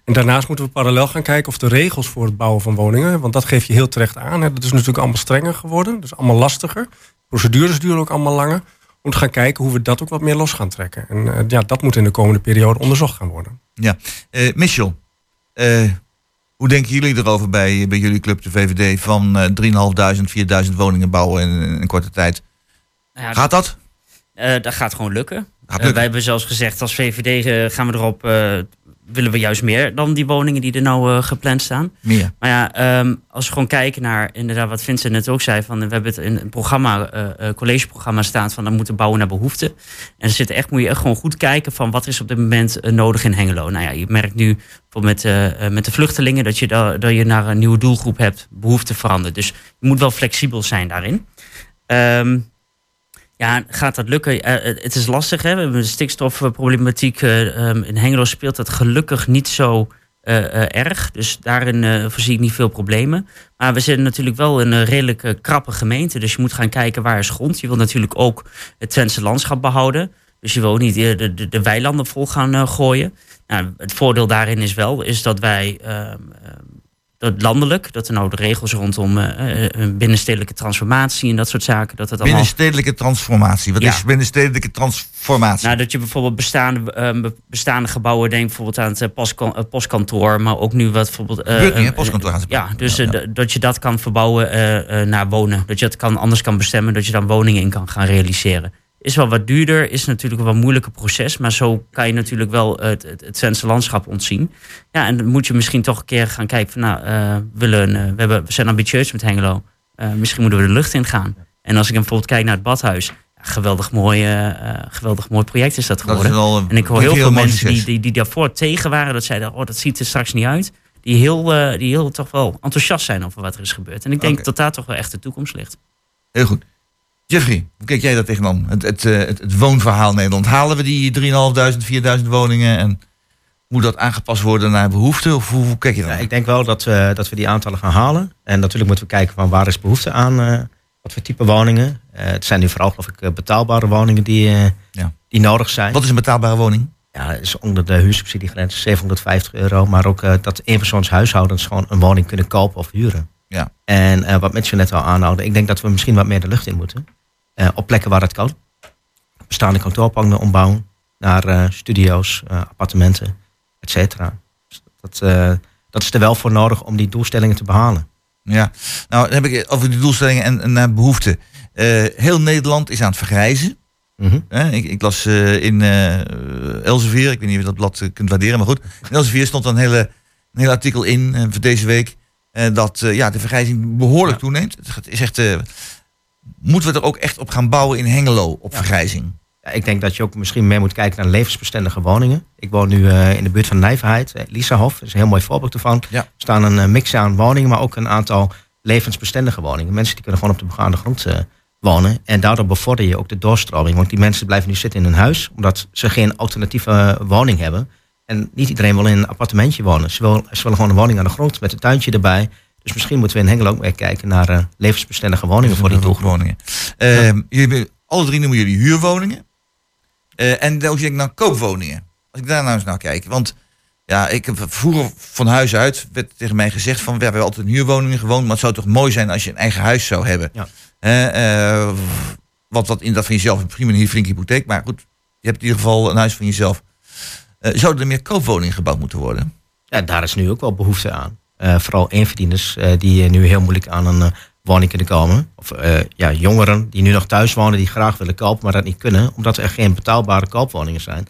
[SPEAKER 8] En daarnaast moeten we parallel gaan kijken of de regels voor het bouwen van woningen, want dat geef je heel terecht aan. Hè, dat is natuurlijk allemaal strenger geworden, dus allemaal lastiger. Procedures duren ook allemaal langer. Om te gaan kijken hoe we dat ook wat meer los gaan trekken. En eh, ja, dat moet in de komende periode onderzocht gaan worden.
[SPEAKER 7] Ja. Eh Michel, eh, hoe denken jullie erover bij, bij jullie club, de VVD, van eh 3.500, 4.000 woningen bouwen in, in een korte tijd?
[SPEAKER 10] Nou ja,
[SPEAKER 7] Gaat dat?
[SPEAKER 10] Eh, dat gaat gewoon lukken.
[SPEAKER 7] Gaat
[SPEAKER 10] Eh,
[SPEAKER 7] lukken.
[SPEAKER 10] wij hebben zelfs gezegd, als VVD eh, gaan we erop, willen we juist meer dan die woningen die er nou eh, gepland staan.
[SPEAKER 7] Meer.
[SPEAKER 10] Maar ja, ehm, als we gewoon kijken naar inderdaad wat Vincent net ook zei, van we hebben het in een programma, eh, eh, collegeprogramma staan van dan moeten bouwen naar behoefte. En er zitten echt, moet je echt gewoon goed kijken van wat is op dit moment nodig in Hengelo. Nou ja, je merkt nu bijvoorbeeld met, met de vluchtelingen dat je, da- dat je naar een nieuwe doelgroep hebt, behoefte verandert. Dus je moet wel flexibel zijn daarin. Ehm, ja, gaat dat lukken? Eh, het- is lastig, hè? We hebben de stikstofproblematiek. eh, ehm, in Hengelo speelt dat gelukkig niet zo eh, erg. Dus daarin voorzie ik niet veel problemen. Maar we zitten natuurlijk wel in een redelijk krappe gemeente. Dus je moet gaan kijken waar is grond. Je wil natuurlijk ook het Twentse landschap behouden. Dus je wil ook niet de, de, de weilanden vol gaan gooien. Nou, het voordeel daarin is wel is dat wij ehm, ehm, dat landelijk, dat er nou de regels rondom eh, eh, een binnenstedelijke transformatie en dat soort zaken, dat het allemaal
[SPEAKER 7] Binnenstedelijke transformatie. Wat
[SPEAKER 10] Ja.
[SPEAKER 7] is binnenstedelijke transformatie?
[SPEAKER 10] nou, dat je bijvoorbeeld bestaande, eh, be- bestaande gebouwen, denk bijvoorbeeld aan het eh, postkan- eh, postkantoor, maar ook nu wat bijvoorbeeld. eh, eh,
[SPEAKER 7] Postkantoor
[SPEAKER 10] Ja, dus eh, dat je dat kan verbouwen eh, eh, naar wonen. Dat je het kan, anders kan bestemmen, dat je dan woningen in kan gaan realiseren. Is wel wat duurder, is natuurlijk een wat moeilijker proces, maar zo kan je natuurlijk wel het, het, het Twentse landschap ontzien. Ja, en dan moet je misschien toch een keer gaan kijken van, nou, eh, we, willen, eh, we, hebben, we zijn ambitieus met Hengelo. Eh, misschien moeten we de lucht in gaan. En als ik bijvoorbeeld kijk naar het badhuis, geweldig, mooi, geweldig mooi project is dat
[SPEAKER 7] Dat
[SPEAKER 10] geworden.
[SPEAKER 7] is
[SPEAKER 10] en ik hoor heel veel mensen die, die, die daarvoor tegen waren, dat zeiden, oh, dat ziet er straks niet uit. Die heel, die heel toch wel enthousiast zijn over wat er is gebeurd. En ik denk dat daar toch wel echt de toekomst ligt.
[SPEAKER 7] Heel goed. Jeffrey, hoe kijk jij daar tegenaan? Het, het, eh, het, het woonverhaal Nederland. Halen we die 3.500, 4.000 woningen en moet dat aangepast worden naar behoefte? Of hoe, hoe kijk je daar?
[SPEAKER 9] Ja, ik denk wel dat we, dat we die aantallen gaan halen. En natuurlijk moeten we kijken van waar is behoefte aan, eh, wat voor type woningen. Eh, het zijn nu vooral geloof ik betaalbare woningen die,
[SPEAKER 7] Ja.
[SPEAKER 9] die nodig zijn.
[SPEAKER 7] Wat is een betaalbare woning?
[SPEAKER 9] Ja, dat is onder de huursubsidiegrens 750 euro. Maar ook dat eenpersoonshuishoudens gewoon een woning kunnen kopen of huren.
[SPEAKER 7] Ja.
[SPEAKER 9] En wat mensen net al aanhouden, ik denk dat we misschien wat meer de lucht in moeten. Eh, op plekken waar het kan. Bestaande kantoorpanden ombouwen naar eh, studio's, eh, appartementen, et cetera. Dus dat, dat is er wel voor nodig om die doelstellingen te behalen.
[SPEAKER 7] Ja, nou dan heb ik over die doelstellingen en, en naar behoefte. Eh, heel Nederland is aan het vergrijzen.
[SPEAKER 9] Mhm.
[SPEAKER 7] Ik, ik las in Elsevier, ik weet niet of je dat blad kunt waarderen, maar goed. In Elsevier stond een, hele, een heel artikel in voor deze week. dat ja, de vergrijzing behoorlijk toeneemt. Het is echt, moeten we er ook echt op gaan bouwen in Hengelo op vergrijzing?
[SPEAKER 9] Ja, ik denk dat je ook misschien meer moet kijken naar levensbestendige woningen. Ik woon nu eh, in de buurt van Nijverheid, eh, Lisahof. Dat is een heel mooi voorbeeld ervan.
[SPEAKER 7] Ja.
[SPEAKER 9] Er staan een eh, mix aan woningen, maar ook een aantal levensbestendige woningen. Mensen die kunnen gewoon op de begaande grond wonen. En daardoor bevorder je ook de doorstroming. Want die mensen blijven nu zitten in hun huis, omdat ze geen alternatieve woning hebben. En niet iedereen wil in een appartementje wonen. Ze, wil, ze willen gewoon een woning aan de grond met een tuintje erbij. Dus misschien moeten we in Hengelo ook weer kijken naar eh, levensbestendige woningen voor die doelgroep.
[SPEAKER 7] woningen. Eh, jullie alle drie noemen jullie huurwoningen. Eh, en als je denkt naar koopwoningen. Als ik daar nou eens naar kijk. Want ja, ik heb vroeger van huis uit werd tegen mij gezegd van we hebben altijd in huurwoningen gewoond. Maar het zou toch mooi zijn als je een eigen huis zou hebben.
[SPEAKER 9] Ja.
[SPEAKER 7] Wat, wat in dat van jezelf, prima een flinke hypotheek. Maar goed, je hebt in ieder geval een huis van jezelf. Zouden er meer koopwoningen gebouwd moeten worden?
[SPEAKER 9] Ja, daar is nu ook wel behoefte aan. Eh, vooral eenverdieners eh, die eh, nu heel moeilijk aan een woning kunnen komen. Of eh, ja, jongeren die nu nog thuis wonen, die graag willen kopen, maar dat niet kunnen, omdat er geen betaalbare koopwoningen zijn.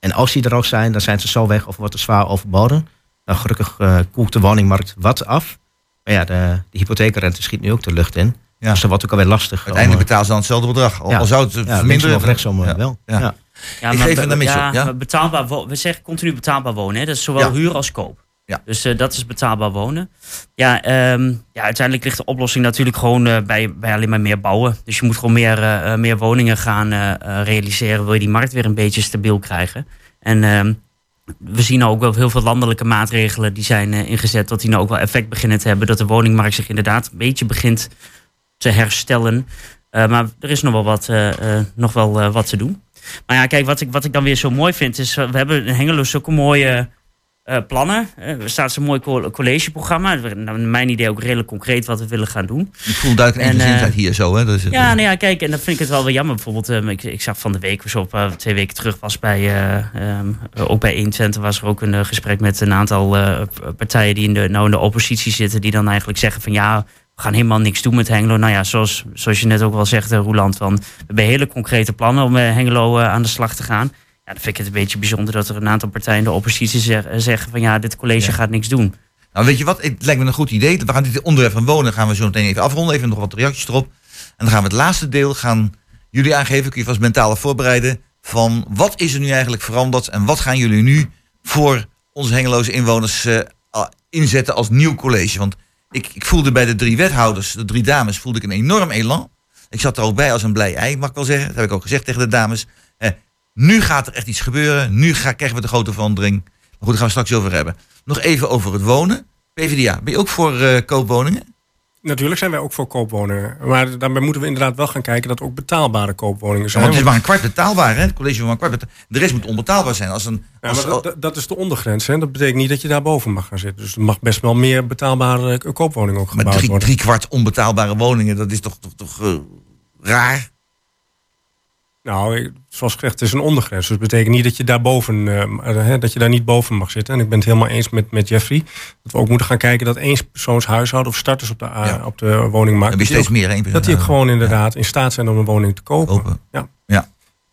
[SPEAKER 9] En als die er ook zijn, dan zijn ze zo weg of wordt er zwaar overboden. Nou, gelukkig koelt de woningmarkt wat af. Maar ja, de, de hypotheekrente schiet nu ook de lucht in.
[SPEAKER 7] Ja.
[SPEAKER 9] Dus dat wordt ook alweer lastig.
[SPEAKER 7] Uiteindelijk
[SPEAKER 9] om,
[SPEAKER 7] betalen ze dan hetzelfde bedrag. Al,
[SPEAKER 9] ja.
[SPEAKER 7] al zou het
[SPEAKER 9] Ja, linksom of rechtsom, eh, wel.
[SPEAKER 7] Ja.
[SPEAKER 9] Ja.
[SPEAKER 10] Ja,
[SPEAKER 7] Ik
[SPEAKER 10] maar
[SPEAKER 7] geef ja.
[SPEAKER 10] betaalbaar we zeggen continu betaalbaar wonen. Hè? Dat is zowel
[SPEAKER 7] Ja.
[SPEAKER 10] huur als koop.
[SPEAKER 7] Ja.
[SPEAKER 10] Dus eh, dat is betaalbaar wonen. Ja, ehm, ja, uiteindelijk ligt de oplossing natuurlijk gewoon eh, bij, bij alleen maar meer bouwen. Dus je moet gewoon meer, eh, meer woningen gaan realiseren. Wil je die markt weer een beetje stabiel krijgen. En ehm, we zien ook wel heel veel landelijke maatregelen die zijn ingezet. Dat die nou ook wel effect beginnen te hebben. Dat de woningmarkt zich inderdaad een beetje begint te herstellen. Maar er is nog wel wat, nog wel, wat te doen. Maar ja, kijk, wat ik, wat ik dan weer zo mooi vind is... we hebben in Hengelo zulke mooie eh, plannen. Eh, er staat zo'n mooi co- collegeprogramma. Naar mijn idee ook redelijk concreet wat we willen gaan doen.
[SPEAKER 7] Ik voel duidelijk
[SPEAKER 10] En,
[SPEAKER 7] eensgezindheid
[SPEAKER 10] eh,
[SPEAKER 7] hier zo. Hè? Dat is het.
[SPEAKER 10] Ja, nou ja, kijk, en dat vind ik het wel weer jammer. Bijvoorbeeld, eh, ik, ik zag van de week, zo op, twee weken terug was bij, eh, ehm, ook bij 120 was er ook een gesprek met een aantal partijen die in de, nou in de oppositie zitten, die dan eigenlijk zeggen van ja, we gaan helemaal niks doen met Hengelo. Nou ja, zoals, zoals je net ook wel zegt, Roeland, van, we hebben hele concrete plannen om eh, Hengelo aan de slag te gaan. Ja, dan vind ik het een beetje bijzonder dat er een aantal partijen in de oppositie zeg- eh, zeggen van ja, dit college gaat niks doen.
[SPEAKER 7] Nou, weet je wat? Het lijkt me een goed idee. We gaan dit onderwerp van wonen gaan we zo meteen even afronden. Even nog wat reacties erop. En dan gaan we het laatste deel gaan jullie aangeven. Kun je vast mentaal voorbereiden. Van wat is er nu eigenlijk veranderd? En wat gaan jullie nu voor onze Hengeloze inwoners eh, inzetten als nieuw college? Want ik, ik voelde bij de drie wethouders, de drie dames, voelde ik een enorm elan. Ik zat er ook bij als een blij ei, mag ik wel zeggen. Dat heb ik ook gezegd tegen de dames. Eh, nu gaat er echt iets gebeuren. Nu krijgen we de grote verandering. Maar goed, daar gaan we straks over hebben. Nog even over het wonen. PvdA, ben je ook voor eh, koopwoningen?
[SPEAKER 8] Natuurlijk zijn wij ook voor koopwoningen. Maar daarbij moeten we inderdaad wel gaan kijken dat ook betaalbare koopwoningen
[SPEAKER 7] Ja,
[SPEAKER 8] zijn.
[SPEAKER 7] want het is maar een kwart betaalbaar, hè? Het college maar een kwart betaal- De rest moet onbetaalbaar zijn. Als een,
[SPEAKER 8] Ja,
[SPEAKER 7] als,
[SPEAKER 8] maar dat, dat- is de ondergrens. Hè? Dat betekent niet dat je daarboven mag gaan zitten. Dus er mag best wel meer betaalbare eh, koopwoningen ook
[SPEAKER 7] maar
[SPEAKER 8] gebouwd
[SPEAKER 7] drie,
[SPEAKER 8] worden.
[SPEAKER 7] drie kwart onbetaalbare woningen, dat is toch, toch, toch eh, raar?
[SPEAKER 8] Nou, zoals gezegd, het is een ondergrens. Dus dat betekent niet dat je, daarboven, eh, eh, hè, dat je daar niet boven mag zitten. En ik ben het helemaal eens met, met Jeffrey. Dat we ook moeten gaan kijken dat eenpersoonshuishouden of starters op de, op de woningmarkt...
[SPEAKER 7] Je
[SPEAKER 8] dat
[SPEAKER 7] steeds meer, één
[SPEAKER 8] Dat die ook gewoon inderdaad in staat zijn om een woning te kopen. Ja.
[SPEAKER 7] Ja.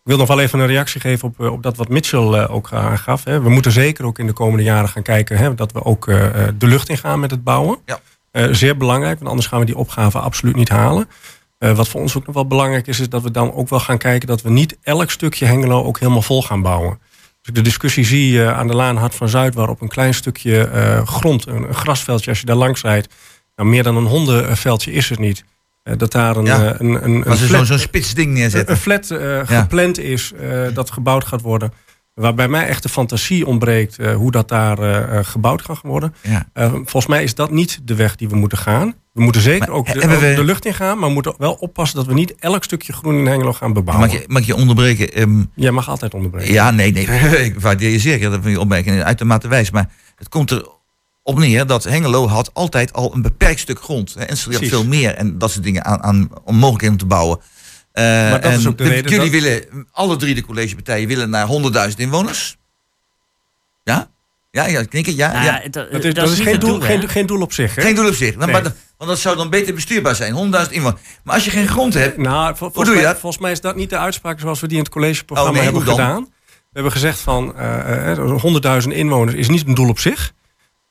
[SPEAKER 8] Ik wil nog wel even een reactie geven op, eh, op dat wat Mitchell eh, ook aangaf. Hè. We moeten zeker ook in de komende jaren gaan kijken... Hè, dat we ook eh, eh, de lucht in gaan met het bouwen.
[SPEAKER 7] Ja.
[SPEAKER 8] Eh, zeer belangrijk, want anders gaan we die opgave absoluut niet halen. Eh, wat voor ons ook nog wel belangrijk is, is dat we dan ook wel gaan kijken dat we niet elk stukje Hengelo ook helemaal vol gaan bouwen. Als ik de discussie zie eh, aan de Laan Hart van Zuid, waarop een klein stukje eh, grond, een, een grasveldje, als je daar langs rijdt, nou, meer dan een hondenveldje is het niet. Dat daar een,
[SPEAKER 7] Ja.
[SPEAKER 8] een, een, flat-
[SPEAKER 7] zo'n spits ding neerzetten.
[SPEAKER 8] Een flat
[SPEAKER 7] Ja.
[SPEAKER 8] gepland is dat gebouwd gaat worden. Waarbij mij echt de fantasie ontbreekt eh, hoe dat daar eh, eh, gebouwd gaat worden.
[SPEAKER 7] Ja.
[SPEAKER 8] Volgens mij is dat niet de weg die we moeten gaan. We moeten zeker ook de,
[SPEAKER 7] we-
[SPEAKER 8] lucht in gaan, maar we moeten wel oppassen dat we niet elk stukje groen in Hengelo gaan bebouwen.
[SPEAKER 7] Mag je, mag je onderbreken? Ehm,
[SPEAKER 8] Jij mag altijd onderbreken.
[SPEAKER 7] Ja, nee, nee. ik waardeer je zeker. Dat vind je opmerking uitermate wijs. Maar het komt er op neer dat Hengelo had altijd al een beperkt stuk grond. hè. En ze had veel meer en dat soort dingen aan, aan om mogelijkheden om te bouwen. Eh,
[SPEAKER 8] Maar dat is
[SPEAKER 7] en
[SPEAKER 8] ook de
[SPEAKER 7] de-
[SPEAKER 8] reden
[SPEAKER 7] Jullie
[SPEAKER 8] dat-
[SPEAKER 7] willen, alle drie de collegepartijen willen naar 100.000 inwoners. Ja? Ja, ja, knikken, ja.
[SPEAKER 10] Nou
[SPEAKER 7] ja.
[SPEAKER 8] Dat is, dat is geen, doel, geen, geen doel op zich. Hè?
[SPEAKER 7] Geen doel op zich.
[SPEAKER 8] Nee.
[SPEAKER 7] maar, dat- want dat zou dan beter bestuurbaar zijn. 100.000 inwoners. Maar als je geen grond hebt,
[SPEAKER 8] Nou, vol-
[SPEAKER 7] hoe
[SPEAKER 8] volgens,
[SPEAKER 7] doe je
[SPEAKER 8] mij,
[SPEAKER 7] dat?
[SPEAKER 8] volgens mij is dat niet de uitspraak zoals we die in het collegeprogramma
[SPEAKER 7] Oh, nee,
[SPEAKER 8] hebben gedaan. We hebben gezegd van eh, eh, 100.000 inwoners is niet een doel op zich.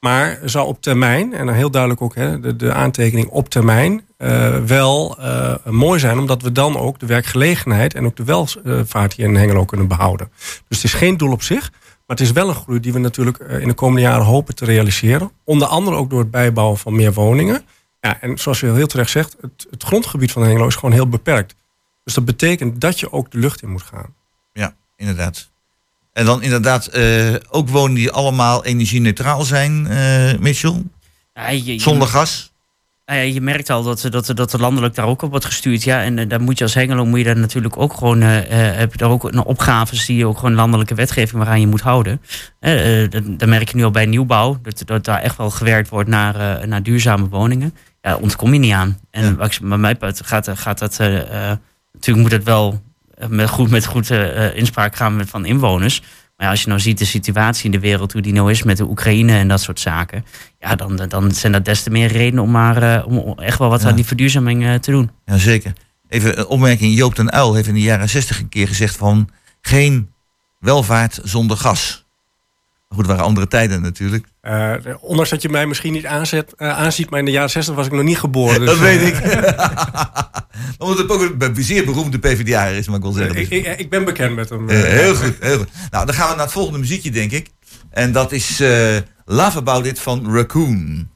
[SPEAKER 8] Maar zou op termijn, en heel duidelijk ook hè, de, de aantekening op termijn, eh, wel eh, mooi zijn. Omdat we dan ook de werkgelegenheid en ook de welvaart hier in Hengelo kunnen behouden. Dus het is geen doel op zich. Maar het is wel een groei die we natuurlijk eh, in de komende jaren hopen te realiseren. Onder andere ook door het bijbouwen van meer woningen. Ja, en zoals je heel terecht zegt, het, het grondgebied van Hengelo is gewoon heel beperkt. Dus dat betekent dat je ook de lucht in moet gaan.
[SPEAKER 7] Ja, inderdaad. En dan inderdaad eh, ook woningen die allemaal energie-neutraal zijn, eh Mitchell.
[SPEAKER 10] Ja, je-
[SPEAKER 7] Zonder gas.
[SPEAKER 10] Ja, je merkt al dat, dat, dat er landelijk daar ook op wordt gestuurd. Ja, en eh, daar moet je als Hengelo moet je daar natuurlijk ook gewoon. heb je daar ook een opgaves die je ook gewoon landelijke wetgeving waaraan je moet houden. Dat, dat merk je nu al bij nieuwbouw. Dat, dat daar echt wel gewerkt wordt naar, naar duurzame woningen. Ja, daar ontkom je niet aan. En wat ik- bij mij gaat, gaat dat. natuurlijk moet het wel met goed, met goed eh, inspraak gaan met, van inwoners. Maar ja, als je nou ziet de situatie in de wereld, hoe die nou is met de Oekraïne en dat soort zaken. Ja, dan, dan zijn dat des te meer redenen om maar eh, om echt wel wat
[SPEAKER 7] Ja.
[SPEAKER 10] aan die verduurzaming eh, te doen.
[SPEAKER 7] Jazeker. Even een opmerking. Joop den Uil heeft in de jaren 60 een keer gezegd van... geen welvaart zonder gas. Maar goed, het waren andere tijden natuurlijk.
[SPEAKER 8] Eh, ondanks dat je mij misschien niet aanzet, eh, aanziet, maar in de jaren 60 was ik nog niet geboren. Dus,
[SPEAKER 7] dat weet
[SPEAKER 8] eh,
[SPEAKER 7] ik. Omdat het ook een zeer beroemde PvdA is, mag ik wel zeggen.
[SPEAKER 8] ik, ik, ik ben bekend met hem.
[SPEAKER 7] Heel goed, heel goed. Nou, dan gaan we naar het volgende muziekje, denk ik. En dat is Love About It van Raccoon.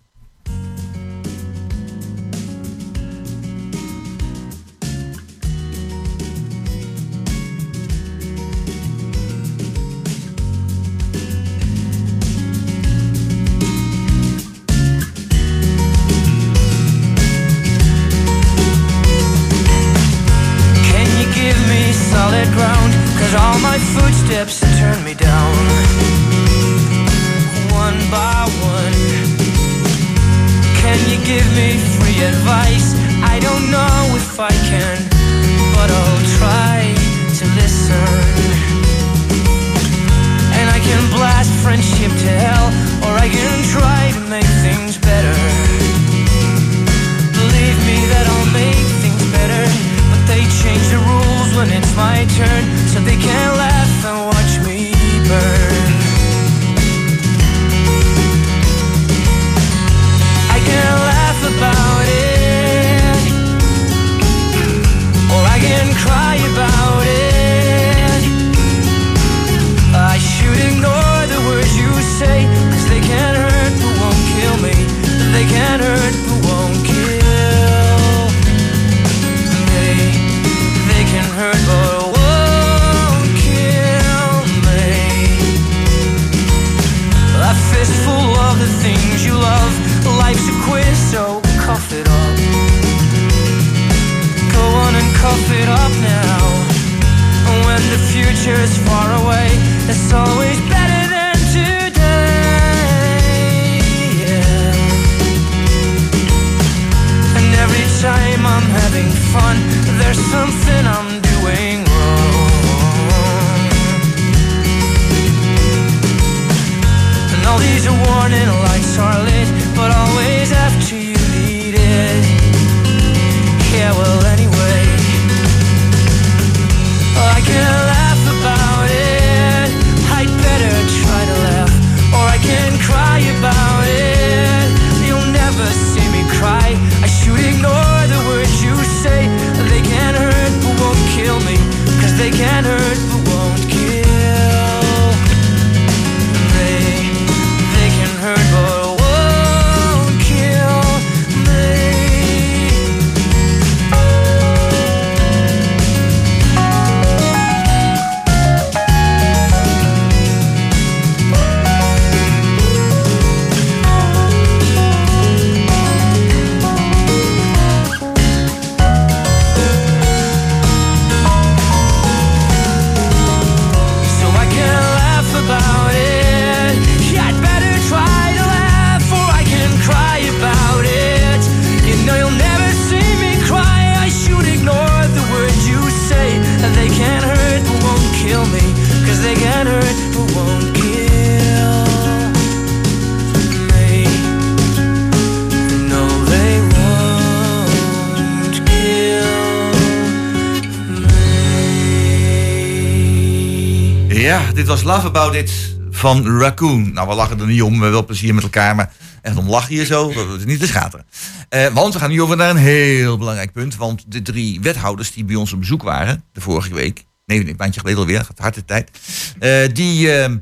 [SPEAKER 7] Dit was Love About It van Raccoon. Nou, we lachen er niet om, we hebben wel plezier met elkaar, maar echt om lachen hier zo, dat is niet te schateren. Eh, want we gaan nu over naar een heel belangrijk punt, want de drie wethouders die bij ons op bezoek waren, de vorige week, nee, een maandje geleden alweer, gaat hard de tijd, eh, die, eh,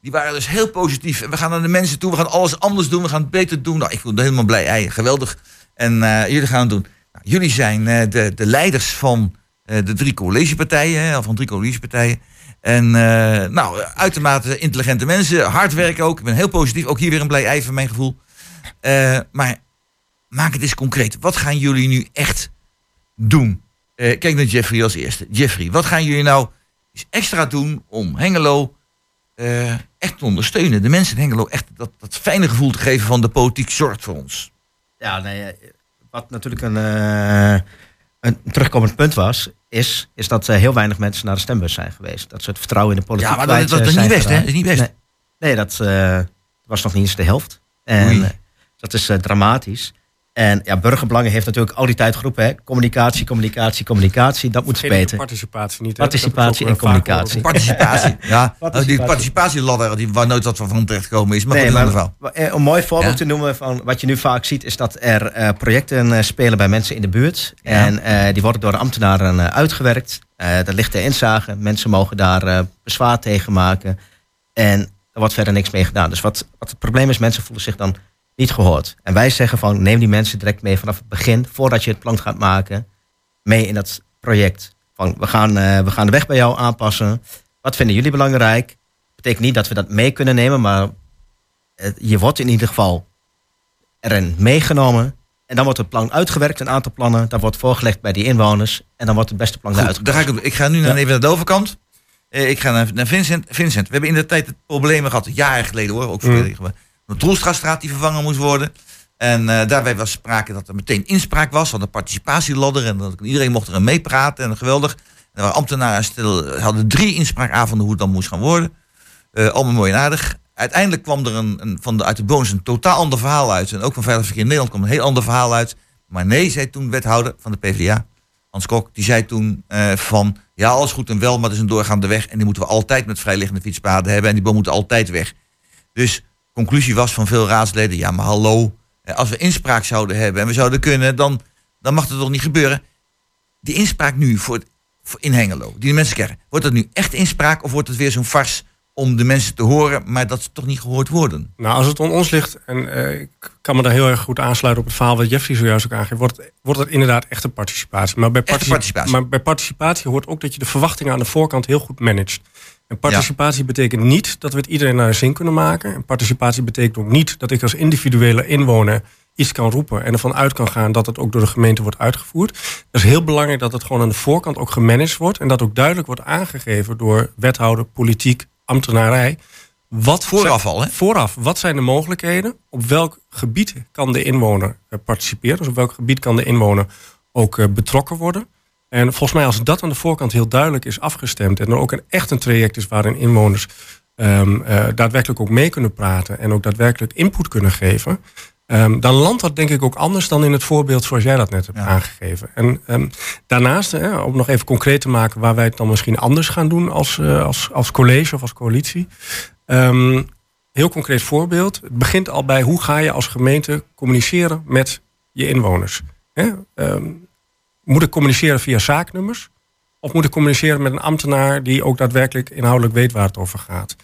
[SPEAKER 7] die waren dus heel positief. We gaan naar de mensen toe, we gaan alles anders doen, we gaan het beter doen. Nou, ik voel helemaal blij, ei, geweldig. En eh, jullie gaan het doen. Nou, jullie zijn de, de leiders van de drie collegepartijen, hè, van drie collegepartijen. En eh, nou, uitermate intelligente mensen, hard werken ook. Ik ben heel positief, ook hier weer een blij ei van mijn gevoel. Eh, maar maak het eens concreet. Wat gaan jullie nu echt doen? Eh, kijk naar Jeffrey als eerste. Jeffrey, wat gaan jullie nou extra doen om Hengelo echt te ondersteunen? De mensen in Hengelo echt dat, dat fijne gevoel te geven van de politiek zorgt voor ons.
[SPEAKER 9] Ja, nee, wat natuurlijk een, een terugkomend punt was, is, is dat eh, heel weinig mensen naar de stembus zijn geweest. Dat ze het vertrouwen in de politiek
[SPEAKER 7] Ja, maar dat- dat
[SPEAKER 9] eh,
[SPEAKER 7] is
[SPEAKER 9] zijn
[SPEAKER 7] niet best, hè? Dat is niet best.
[SPEAKER 9] Nee, nee, dat eh, was nog niet eens de helft. En
[SPEAKER 7] Oei.
[SPEAKER 9] eh, dat is eh, dramatisch. En ja, Burgerbelangen heeft natuurlijk al die tijd geroepen, hè, communicatie, communicatie, communicatie, dat moet beter.
[SPEAKER 8] participatie niet. hè?
[SPEAKER 9] Participatie en
[SPEAKER 8] eh,
[SPEAKER 9] communicatie.
[SPEAKER 7] Participatie. Ja,
[SPEAKER 9] Participatie.
[SPEAKER 7] die participatieladder die, waar nooit wat van terecht gekomen is. Maar
[SPEAKER 9] Nee,
[SPEAKER 7] goed, dat is
[SPEAKER 9] maar
[SPEAKER 7] een verhaal.
[SPEAKER 9] wa- eh, een mooi voorbeeld
[SPEAKER 7] Ja?
[SPEAKER 9] te noemen van wat je nu vaak ziet, is dat er eh, projecten eh, spelen bij mensen in de buurt. En eh, die worden door de ambtenaren eh, uitgewerkt. Eh daar ligt de inzage. Mensen mogen daar eh, bezwaar tegen maken. En er wordt verder niks mee gedaan. Dus wat, wat het probleem is, mensen voelen zich dan niet gehoord. En wij zeggen van neem die mensen direct mee vanaf het begin, voordat je het plan gaat maken, mee in dat project. Van we gaan, eh, we gaan de weg bij jou aanpassen. Wat vinden jullie belangrijk? Betekent niet dat we dat mee kunnen nemen, maar het- je wordt in ieder geval erin meegenomen. En dan wordt het plan uitgewerkt, een aantal plannen. Dat wordt voorgelegd bij die inwoners. En dan wordt het beste plan eruit
[SPEAKER 7] daar ga ik, ik ga nu naar, even naar de overkant. Eh, ik ga naar, naar Vincent. Vincent, we hebben in de tijd problemen gehad, jaren geleden hoor, ook
[SPEAKER 9] Mm.
[SPEAKER 7] De Troelstraatstraat die vervangen moest worden. En eh, daarbij was sprake dat er meteen inspraak was van de participatieladder. En dat iedereen mocht er meepraten. En geweldig. En er waren ambtenaren stil, hadden drie inspraakavonden hoe het dan moest gaan worden. Eh, allemaal mooi en aardig. Uiteindelijk kwam er een, een, van de, uit de bonus een totaal ander verhaal uit. En ook van Veilig Verkeer in Nederland kwam een heel ander verhaal uit. Maar nee, zei toen wethouder van de PvdA, Hans Kok, die zei toen eh, van... ja, alles goed en wel, maar het is een doorgaande weg... en die moeten we altijd met vrijliggende fietspaden hebben... en die boom moet altijd weg. Dus conclusie was van veel raadsleden... ja, maar hallo, als we inspraak zouden hebben en we zouden kunnen... dan, dan mag het toch niet gebeuren. Die inspraak nu voor, in Hengelo, die de mensen krijgen... wordt dat nu echt inspraak of wordt het weer zo'n fars om de mensen te horen... maar dat ze toch niet gehoord worden?
[SPEAKER 8] Nou, als het aan ons ligt, en eh, ik kan me daar heel erg goed aansluiten op het verhaal wat Jeffrey zojuist ook aangeeft, wordt, het- wordt het inderdaad echte participatie. Maar bij, partici-
[SPEAKER 7] participatie.
[SPEAKER 8] maar bij participatie hoort ook dat je de verwachtingen aan de voorkant heel goed managt. En participatie betekent niet dat we het iedereen naar zin kunnen maken. En participatie betekent ook niet dat ik als individuele inwoner iets kan roepen en ervan uit kan gaan dat het ook door de gemeente wordt uitgevoerd. Het is heel belangrijk dat het gewoon aan de voorkant ook gemanaged wordt en dat ook duidelijk wordt aangegeven door wethouder, politiek, ambtenarij. Wat
[SPEAKER 7] Vooraf
[SPEAKER 8] zijn-
[SPEAKER 7] al, hè?
[SPEAKER 8] Vooraf, wat zijn de mogelijkheden? Op welk gebied kan de inwoner eh, participeren? Dus op welk gebied kan de inwoner ook eh, betrokken worden? En volgens mij, als dat aan de voorkant heel duidelijk is afgestemd en er ook een, echt een traject is waarin inwoners ehm, eh, daadwerkelijk ook mee kunnen praten en ook daadwerkelijk input kunnen geven, ehm, dan landt dat denk ik ook anders dan in het voorbeeld zoals jij dat net hebt aangegeven. En ehm, daarnaast, hè, om nog even concreet te maken waar wij het dan misschien anders gaan doen als, eh, als, als college of als coalitie. Heel concreet voorbeeld. Het begint al bij hoe ga je als gemeente communiceren met je inwoners. Hè? Moet ik communiceren via zaaknummers? Of moet ik communiceren met een ambtenaar die ook daadwerkelijk inhoudelijk weet waar het over gaat?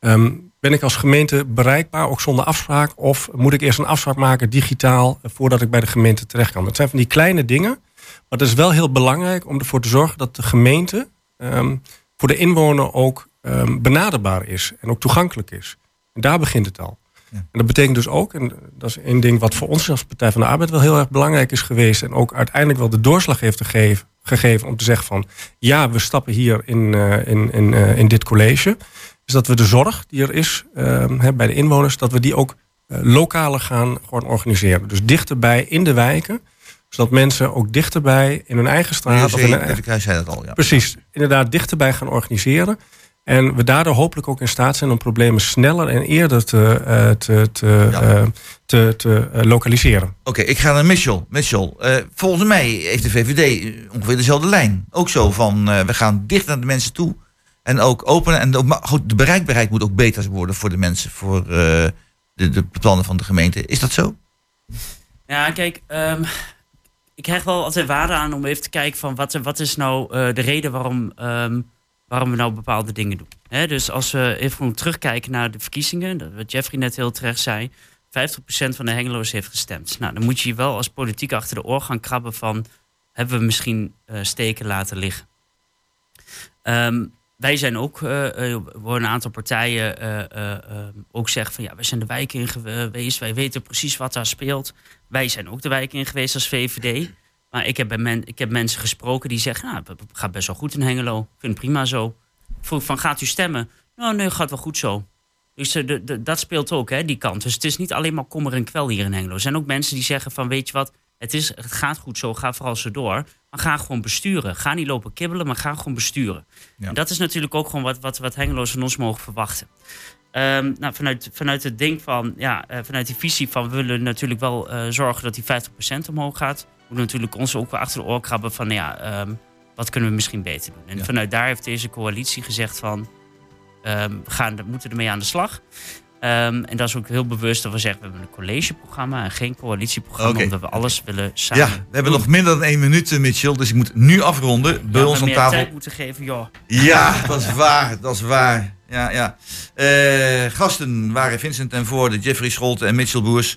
[SPEAKER 8] Ehm, ben ik als gemeente bereikbaar, ook zonder afspraak? Of moet ik eerst een afspraak maken digitaal eh, voordat ik bij de gemeente terecht kan? Dat zijn van die kleine dingen. Maar het is wel heel belangrijk om ervoor te zorgen dat de gemeente ehm, voor de inwoner ook ehm, benaderbaar is en ook toegankelijk is. Daar begint het al. En dat betekent dus ook, en dat is één ding wat voor ons als Partij van de Arbeid wel heel erg belangrijk is geweest. En ook uiteindelijk wel de doorslag heeft gegeven, gegeven om te zeggen van ja, we stappen hier in, eh, in, in, eh, in dit college. Is dat we de zorg die er is ehm, hè, bij de inwoners, dat we die ook eh, lokaler gaan gewoon organiseren. Dus dichterbij in de wijken, zodat mensen ook dichterbij in hun eigen straat. of in hun
[SPEAKER 7] zei dat al, ja.
[SPEAKER 8] Precies, inderdaad dichterbij gaan organiseren. En we daardoor hopelijk ook in staat zijn om problemen sneller en eerder te, eh, te, te, eh, te, te eh, lokaliseren.
[SPEAKER 7] Oké, ik ga naar Mitchell. Mitchell, eh, volgens mij heeft de VVD ongeveer dezelfde lijn. Ook zo van, eh, we gaan dicht naar de mensen toe. En ook openen. En ook, maar goed, de bereikbaarheid moet ook beter worden voor de mensen. Voor eh, de, de plannen van de gemeente. Is dat zo?
[SPEAKER 10] Ja, kijk, ehm, ik hecht wel altijd waarde aan om even te kijken van wat, wat is nou eh, de reden waarom, ehm, waarom we nou bepaalde dingen doen. Dus als we even terugkijken naar de verkiezingen, wat Jeffrey net heel terecht zei, 50% van de Hengeloos heeft gestemd. Nou, dan moet je je wel als politiek achter de oor gaan krabben van, hebben we misschien eh, steken laten liggen. Ehm, wij zijn ook, waar een aantal partijen ook zeggen van ja, we zijn de wijk in geweest, wij weten precies wat daar speelt. Wij zijn ook de wijk in geweest als VVD. Maar ik heb, bij men, ik heb mensen gesproken die zeggen, nou, het gaat best wel goed in Hengelo. Ik vind het prima zo. Vroeg van, gaat u stemmen? Nou, nee, gaat wel goed zo. Dus eh, de, de- dat speelt ook, hè, die kant. Dus het is niet alleen maar kommer en kwel hier in Hengelo. Er zijn ook mensen die zeggen van, weet je wat, het, is, het gaat goed zo, ga vooral zo door. Maar ga gewoon besturen. Ga niet lopen kibbelen, maar ga gewoon besturen. En dat is natuurlijk ook gewoon wat, wat, wat Hengelo's van ons mogen verwachten. Ehm, nou, vanuit, vanuit het ding van, ja, eh, vanuit die visie van we willen natuurlijk wel eh, zorgen dat die 50% omhoog gaat. We moeten natuurlijk ons ook weer achter de oor krabben van, ja, ehm, wat kunnen we misschien beter doen? En vanuit daar heeft deze coalitie gezegd van, ehm, we gaan, we moeten ermee aan de slag. Ehm, en dat is ook heel bewust dat we zeggen, we hebben een collegeprogramma en geen coalitieprogramma, omdat we alles willen samen
[SPEAKER 7] Ja, we hebben nog minder dan één minuut, eh, Mitchell. Dus ik moet nu afronden. Bij
[SPEAKER 10] Ja,
[SPEAKER 7] ons aan tafel.
[SPEAKER 10] tijd moeten geven, joh.
[SPEAKER 7] Ja, dat is waar. Dat is waar. Ja, ja. Eh, gasten waren Vincent en Voorde, Jeffrey Scholte en Mitchell Boers.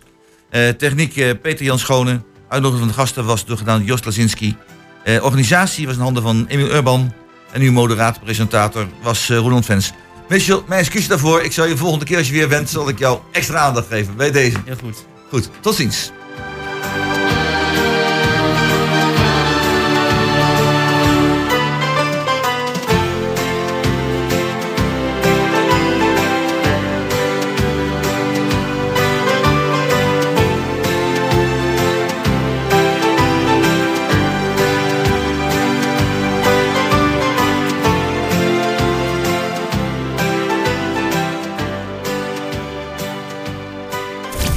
[SPEAKER 7] Eh, techniek Peter Jan Schone. Uitnodiging van de gasten was door gedaan door Jos Lazinski. Eh, organisatie was in handen van Emil Urban. En uw moderator, presentator was uh, Roland Vens. Mitchell, mijn excuus daarvoor. Ik zal je volgende keer als je weer bent, zal ik jou extra aandacht geven bij deze.
[SPEAKER 10] Heel goed.
[SPEAKER 7] Goed, tot ziens.